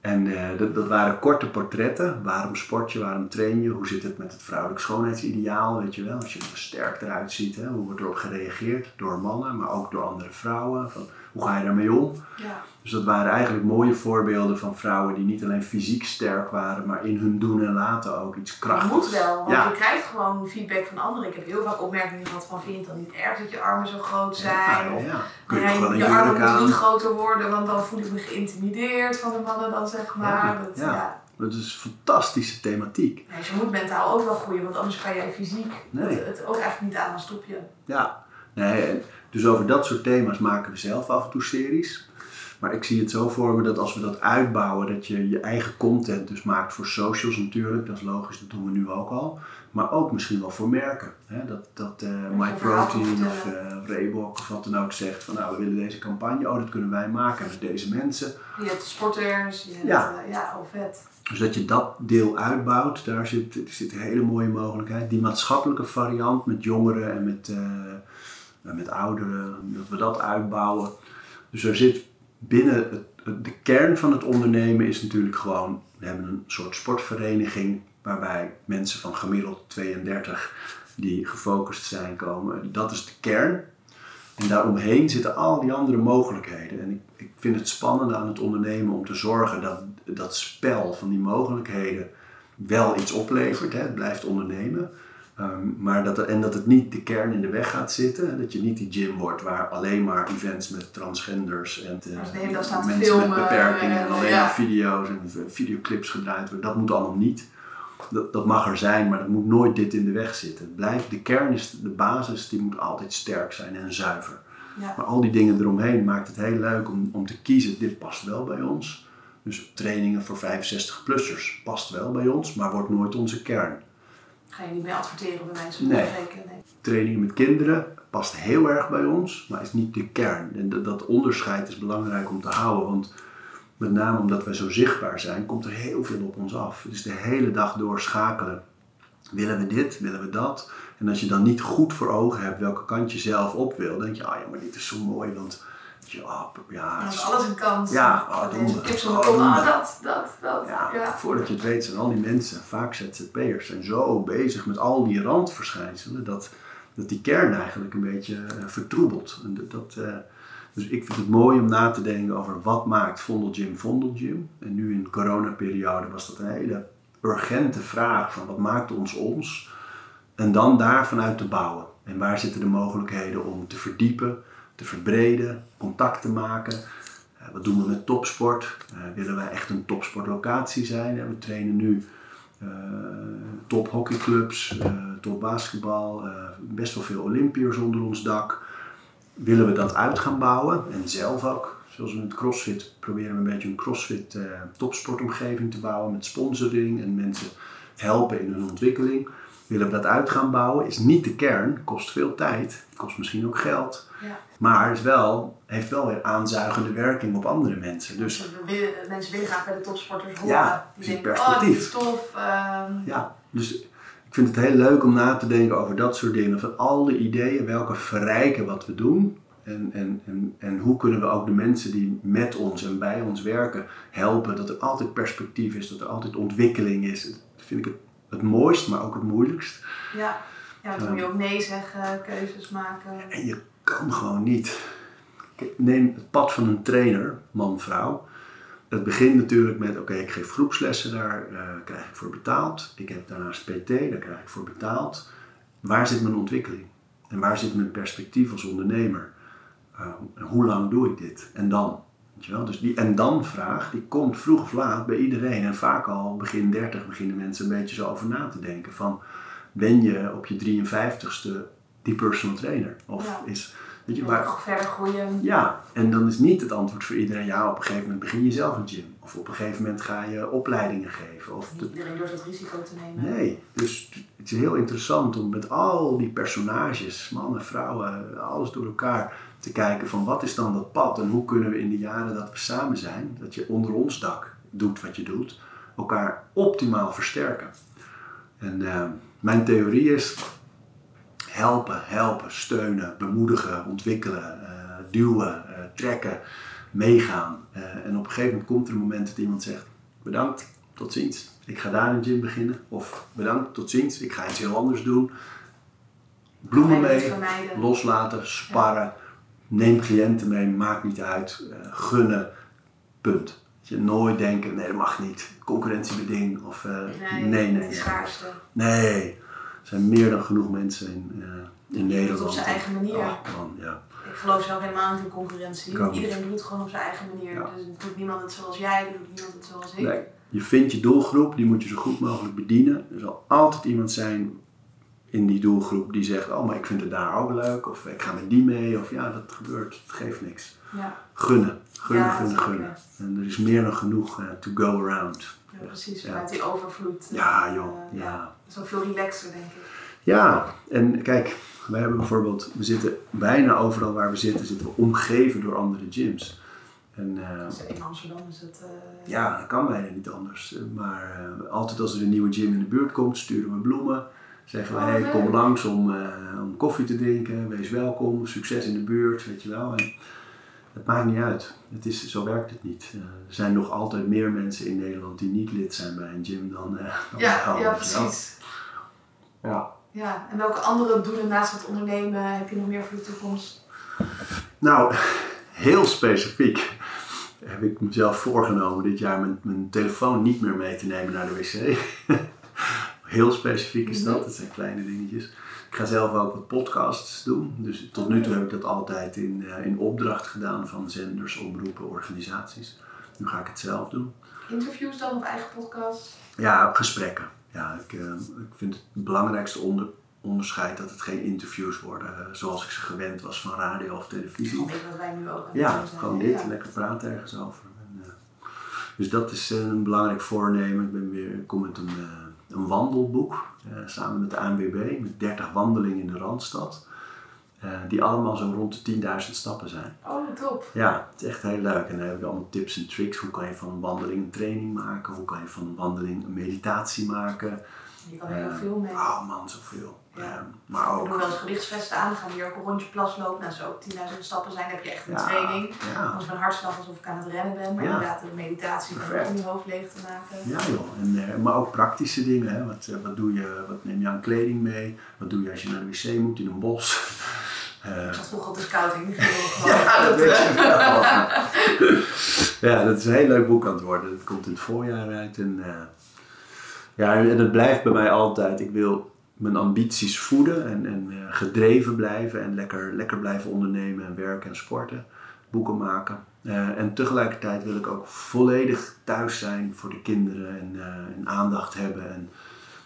en eh, dat, dat waren korte portretten. Waarom sport je, waarom train je, hoe zit het met het vrouwelijk schoonheidsideaal, weet je wel. Als je er sterk eruit ziet, hè, hoe wordt erop gereageerd door mannen, maar ook door andere vrouwen. Van, hoe ga je daarmee om? Ja. Dus dat waren eigenlijk mooie voorbeelden van vrouwen die niet alleen fysiek sterk waren, maar in hun doen en laten ook iets Dat krachtigs. moet wel, want Ja. je krijgt gewoon feedback van anderen. Ik heb heel vaak opmerkingen gehad van vind je het dan niet erg dat je armen zo groot zijn? Ja, of ja. Kun je toch wel een je armen moeten niet groter worden, want dan voel ik me geïntimideerd van de mannen dan zeg maar. Ja, Dat, ja. ja. Dat is fantastische thematiek. Nee, dus je moet mentaal ook wel groeien, want anders kan jij fysiek Nee. het, het ook eigenlijk niet aan, dan stop je. Ja, nee, Dus over dat soort thema's maken we zelf af en toe series. Maar ik zie het zo voor me dat als we dat uitbouwen, dat je je eigen content dus maakt voor socials natuurlijk. Dat is logisch, dat doen we nu ook al. Maar ook misschien wel voor merken. Hè? Dat, dat uh, MyProtein of uh, Reebok of wat dan ook zegt van nou we willen deze campagne, oh dat kunnen wij maken met deze mensen. Je hebt sporters, je hebt, ja. Uh, ja, oh vet. Dus dat je dat deel uitbouwt, daar zit, zit een hele mooie mogelijkheid. Die maatschappelijke variant met jongeren en met, met ouderen, dat we dat uitbouwen. Dus er zit binnen het, de kern van het ondernemen is natuurlijk gewoon, we hebben een soort sportvereniging waarbij mensen van gemiddeld 32 die gefocust zijn komen. Dat is de kern. En daaromheen zitten al die andere mogelijkheden. En ik, ik vind het spannende aan het ondernemen om te zorgen dat dat spel van die mogelijkheden wel iets oplevert. Hè. Het blijft ondernemen. Ehm, maar dat en dat het niet de kern in de weg gaat zitten. Dat je niet die gym wordt waar alleen maar events met transgenders en uh, mensen filmen, met beperkingen en, alleen maar video's en videoclips gedraaid worden. Dat moet allemaal niet. Dat, dat mag er zijn, maar dat moet nooit dit in de weg zitten. Het blijft, de kern is de basis, die moet altijd sterk zijn en zuiver. Ja. Maar al die dingen eromheen maakt het heel leuk om, om te kiezen. Dit past wel bij ons. Dus trainingen voor 65-plussers past wel bij ons, maar wordt nooit onze kern. Ga je niet meer adverteren bij mensen? Nee. nee. Trainingen met kinderen past heel erg bij ons, maar is niet de kern. En dat, dat onderscheid is belangrijk om te houden, want met name omdat wij zo zichtbaar zijn, komt er heel veel op ons af. Dus de hele dag door schakelen. Willen we dit? Willen we dat? En als je dan niet goed voor ogen hebt welke kant je zelf op wil, dan denk je, ah ja, maar dit is zo mooi, want je, oh, ja, is alles een kans. Ja, oh, doen we. Oh, dat, dat, dat. Ja, ja, Voordat je het weet zijn al die mensen, vaak ZZP'ers, zijn zo bezig met al die randverschijnselen dat, dat die kern eigenlijk een beetje uh, vertroebelt. En dat, uh, dus ik vind het mooi om na te denken over wat maakt Vondelgym Vondelgym. En nu in de coronaperiode was dat een hele urgente vraag van wat maakt ons ons. En dan daar vanuit te bouwen. En waar zitten de mogelijkheden om te verdiepen, te verbreden, contact te maken. Uh, wat doen we met topsport? Uh, willen wij echt een topsportlocatie zijn? we trainen nu uh, top hockeyclubs, top basketbal, best wel veel Olympiërs onder ons dak. Willen we dat uit gaan bouwen en zelf ook? Zoals met CrossFit proberen we een beetje een CrossFit topsportomgeving te bouwen met sponsoring en mensen helpen in hun ontwikkeling willen we dat uit gaan bouwen, is niet de kern, kost veel tijd, kost misschien ook geld. Ja. Maar is wel, heeft wel weer aanzuigende werking op andere mensen. Dus, mensen willen graag bij de topsporters horen. Ja, die denken, perspectief. oh, tof. Ehm. Ja, dus ik vind het heel leuk om na te denken over dat soort dingen. Van al die ideeën, welke verrijken wat we doen. En, en, en, en hoe kunnen we ook de mensen die met ons en bij ons werken helpen. Dat er altijd perspectief is, dat er altijd ontwikkeling is. Dat vind ik het het mooist, maar ook het moeilijkst. Ja, ja dan moet je ook nee zeggen, keuzes maken. En je kan gewoon niet. Neem het pad van een trainer, man, vrouw. Het begint natuurlijk met, oké, ik geef groepslessen, daar uh, krijg ik voor betaald. Ik heb daarnaast PT, daar krijg ik voor betaald. Waar zit mijn ontwikkeling? En waar zit mijn perspectief als ondernemer? Uh, hoe lang doe ik dit? En dan? Dus die en dan vraag, die komt vroeg of laat bij iedereen. En vaak al begin 30 beginnen mensen een beetje zo over na te denken. Van, ben je op je 53ste die personal trainer? Of is, weet je, waar, nog verder groeien. Ja, en dan is niet het antwoord voor iedereen, ja, op een gegeven moment begin je zelf een gym. Of op een gegeven moment ga je opleidingen geven. Of niet iedereen durft het risico te nemen. Nee, dus het is heel interessant om met al die personages, mannen, vrouwen, alles door elkaar te kijken van wat is dan dat pad en hoe kunnen we in de jaren dat we samen zijn, dat je onder ons dak doet wat je doet, elkaar optimaal versterken. En uh, mijn theorie is helpen, helpen, steunen, bemoedigen, ontwikkelen, uh, duwen, uh, trekken, meegaan. en op een gegeven moment komt er een moment dat iemand zegt bedankt, tot ziens. Ik ga daar een gym beginnen. Of bedankt, tot ziens. Ik ga iets heel anders doen. Bloemen mee, loslaten, sparren neem cliënten mee, maakt niet uit, uh, gunnen, punt. Dat je nooit denken, nee dat mag niet, concurrentiebeding of uh, nee, nee, nee. schaarste. Nee, er zijn meer dan genoeg mensen in, uh, in Nederland. op zijn eigen manier. Oh, man, ja. Ik geloof zelf helemaal niet in concurrentie. Iedereen doet het gewoon op zijn eigen manier. Ja. Dus doet niemand het zoals jij, doet niemand het zoals ik. Nee. Je vindt je doelgroep, die moet je zo goed mogelijk bedienen. Er zal altijd iemand zijn in die doelgroep die zegt, oh maar ik vind het daar ook leuk. Of ik ga met die mee. Of ja, dat gebeurt. Het geeft niks. Ja, Gunnen. Gunnen, Ja, gunnen, gunnen. En er is meer dan genoeg eh, to go around. ja precies. Vanuit die overvloed. eh, Ja joh, eh, ja. Zo veel relaxer, denk ik. Ja, en kijk, wij hebben bijvoorbeeld, we zitten bijna overal waar we zitten, zitten we omgeven door andere gyms. En eh, Dus in Amsterdam is het... eh, ja, dat kan bijna niet anders. Eh, Maar eh, altijd als er een nieuwe gym in de buurt komt, sturen we bloemen. Zeggen we, Oh, hey, kom langs om, eh, om koffie te drinken, wees welkom, succes in de buurt, weet je wel. En het maakt niet uit. Het is, zo werkt het niet. Eh, er zijn nog altijd meer mensen in Nederland die niet lid zijn bij een gym dan, eh dan Ja, ja, precies. Ja. Ja, en welke andere doelen naast het ondernemen heb je nog meer voor de toekomst? Nou, heel specifiek heb ik mezelf voorgenomen dit jaar mijn, mijn telefoon niet meer mee te nemen naar de wc. heel specifiek is dat, dat zijn kleine dingetjes. Ik ga zelf ook wat podcasts doen. Dus tot nu toe heb ik dat altijd in, eh, in opdracht gedaan van zenders, omroepen, organisaties. Nu ga ik het zelf doen. Interviews dan of eigen podcast? Ja, gesprekken. Ja, ik, eh, ik vind het belangrijkste onder, onderscheid dat het geen interviews worden eh, zoals ik ze gewend was van radio of televisie. Weet wat wij nu ook Ja, gewoon dit, Ja. lekker praten ergens over. En, dus dat is een belangrijk voornemen. Ik ben weer, ik kom met een, een wandelboek eh, samen met de ANWB met 30 wandelingen in de Randstad. eh, die allemaal zo rond de 10.000 stappen zijn. Oh, top. Ja, het is echt heel leuk. En dan heb ik allemaal tips en tricks. Hoe kan je van een wandeling een training maken? Hoe kan je van een wandeling een meditatie maken? Je kan heel Eh, veel mee. Oh man, zoveel. Ja. Maar We doen ook... wel eens gewichtsvesten aan, dan gaan hier ook een rondje plaslopen. Nou, als er ook 10.000 stappen zijn, dan heb je echt een Ja, training. ja. Als mijn hartslag alsof ik aan het rennen ben, maar Ja. inderdaad de meditatie Perfect. om je hoofd leeg te maken. Ja joh, en, eh, maar ook praktische dingen. Hè? Wat, eh, wat, doe je, wat neem je aan kleding mee? Wat doe je als je naar de wc moet in een bos? Eh, Ik zat vroeger op de scouting. ik wilde gewoon- ja, dat weet je wel. ja, dat is een heel leuk boek aan het worden. Dat komt in het voorjaar uit. En, eh, ja, en het blijft bij mij altijd. Ik wil mijn ambities voeden en, en eh, gedreven blijven. En lekker, lekker blijven ondernemen en werken en sporten. Boeken maken. Eh, en tegelijkertijd wil ik ook volledig thuis zijn voor de kinderen. En, eh, en aandacht hebben. En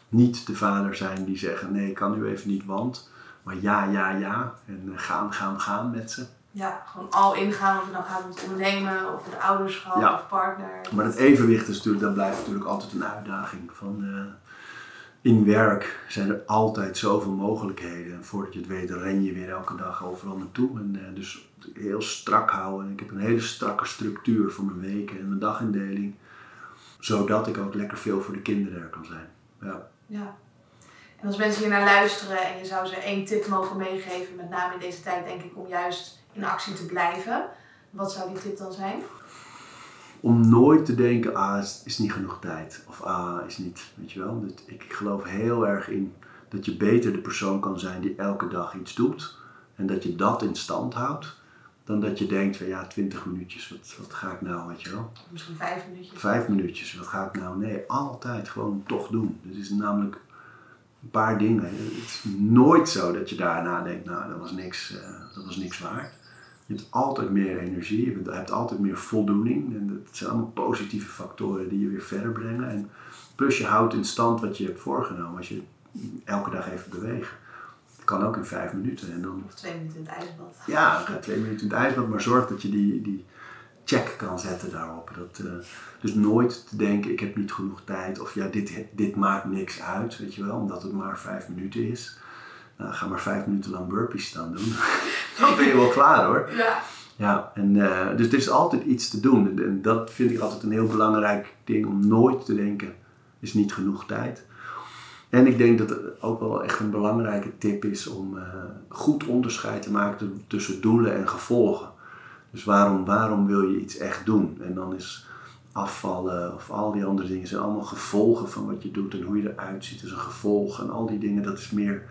niet de vader zijn die zeggen: nee, ik kan nu even niet, want. Maar ja, ja, ja. En gaan, gaan, gaan met ze. Ja, gewoon al ingaan of je dan gaat met ondernemen of met ouderschap Ja. of partner. Maar het evenwicht is natuurlijk, dat blijft natuurlijk altijd een uitdaging. Van, in werk zijn er altijd zoveel mogelijkheden. En voordat je het weet, ren je weer elke dag overal naartoe. En eh, dus heel strak houden. En ik heb een hele strakke structuur voor mijn weken en mijn dagindeling. Zodat ik ook lekker veel voor de kinderen er kan zijn. Ja. Ja. En als mensen hier naar luisteren en je zou ze één tip mogen meegeven, met name in deze tijd denk ik, om juist in actie te blijven. Wat zou die tip dan zijn? Om nooit te denken, ah, is, is niet genoeg tijd. Of ah, is niet, weet je wel. Dat, ik, ik geloof heel erg in dat je beter de persoon kan zijn die elke dag iets doet. En dat je dat in stand houdt. Dan dat je denkt van ja, 20 minuutjes, wat, wat ga ik nou, weet je wel. Misschien vijf minuutjes. Vijf minuutjes, wat ga ik nou? Nee, altijd gewoon toch doen. Dus het is namelijk een paar dingen. Het is nooit zo dat je daarna denkt, nou, dat was niks, eh, dat was niks waard. Je hebt altijd meer energie, je hebt altijd meer voldoening. En dat zijn allemaal positieve factoren die je weer verder brengen. En plus je houdt in stand wat je hebt voorgenomen. Als je elke dag even beweegt. Het kan ook in vijf minuten. En dan Of twee minuten in het ijsbad. ja, ga twee minuten in het ijsbad, maar zorg dat je die, die check kan zetten daarop. Dat, eh, dus nooit te denken, ik heb niet genoeg tijd of ja, dit, dit maakt niks uit, weet je wel, omdat het maar vijf minuten is. Nou, ga maar vijf minuten lang burpees staan doen. Dan ben je wel klaar hoor. Ja. Ja, en, eh, dus er is altijd iets te doen. En, en dat vind ik altijd een heel belangrijk ding om nooit te denken, is niet genoeg tijd. En ik denk dat het ook wel echt een belangrijke tip is om eh, goed onderscheid te maken tussen doelen en gevolgen. Dus waarom, waarom wil je iets echt doen? En dan is afvallen of al die andere dingen zijn allemaal gevolgen van wat je doet en hoe je eruit ziet is een gevolg. En al die dingen, dat is meer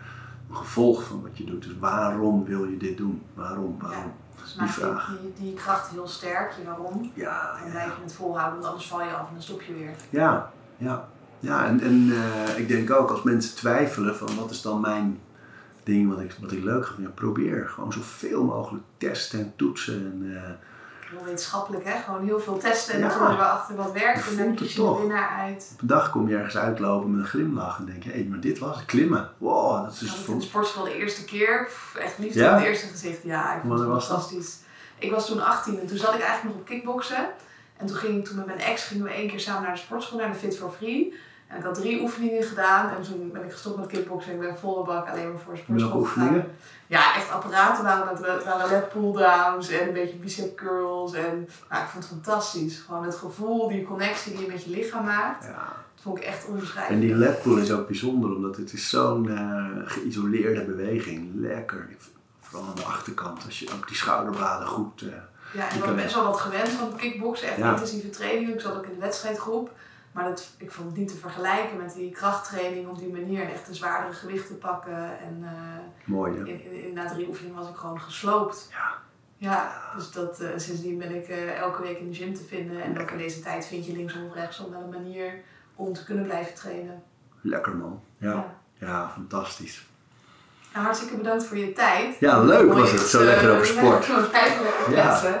een gevolg van wat je doet. Dus waarom wil je dit doen? Waarom, waarom? Dus Die vraag. die, die kracht heel sterk, je waarom. Ja, Dan ja. blijf je het volhouden, want anders val je af en dan stop je weer. Ja, ja. ja en, en eh, ik denk ook als mensen twijfelen van wat is dan mijn ding wat ik, wat ik leuk vind, ja, probeer gewoon zoveel mogelijk testen en toetsen. En, eh, heel wetenschappelijk, hè? Gewoon heel veel testen en Ja. dan komen we achter wat werkt. En dan kies je de winnaar uit. Op een dag kom je ergens uitlopen met een glimlach en denk je, hé, maar dit was het, klimmen. Wow, dat is Ik had het in de sportschool de eerste keer. Pff, echt liefde Ja? op het eerste gezicht. Ja, ik vond het was dat? fantastisch. Ik was toen 18 en toen zat ik eigenlijk nog op kickboksen. En toen ging ik toen met mijn ex gingen we één keer samen naar de sportschool, naar de Fit for Free. En ik had drie oefeningen gedaan en toen ben ik gestopt met kickboksen en ik ben volle bak alleen maar voor sportschool gegaan. Ja, echt apparaten waren dat. Er waren leg pull-downs en een beetje bicep curls. En nou, ik vond het fantastisch. Gewoon het gevoel, die connectie die je met je lichaam maakt. Ja. Dat vond ik echt En onbeschrijfelijk. die ledpool is ook bijzonder, omdat het is zo'n eh, geïsoleerde beweging. Lekker. Vooral aan de achterkant, als je ook die schouderbladen goed... eh, Ja, en ik was best wel wat gewend van kickboksen. Echt Ja. intensieve training. Ik zat ook in de wedstrijdgroep. Maar dat, ik vond het niet te vergelijken met die krachttraining op die manier. En echt de zwaardere gewichten pakken. En eh, mooi, hè? in, in, in- na drie oefeningen was ik gewoon gesloopt. Ja. Ja, dus dat, eh, sindsdien ben ik eh, elke week in de gym te vinden. En ook in deze tijd vind je linksom of rechtsom wel een manier om te kunnen blijven trainen. Lekker, man. Ja, Ja. ja fantastisch. Nou, hartstikke bedankt voor je tijd. Ja, leuk was het. Zo lekker over ja, sport. Ja.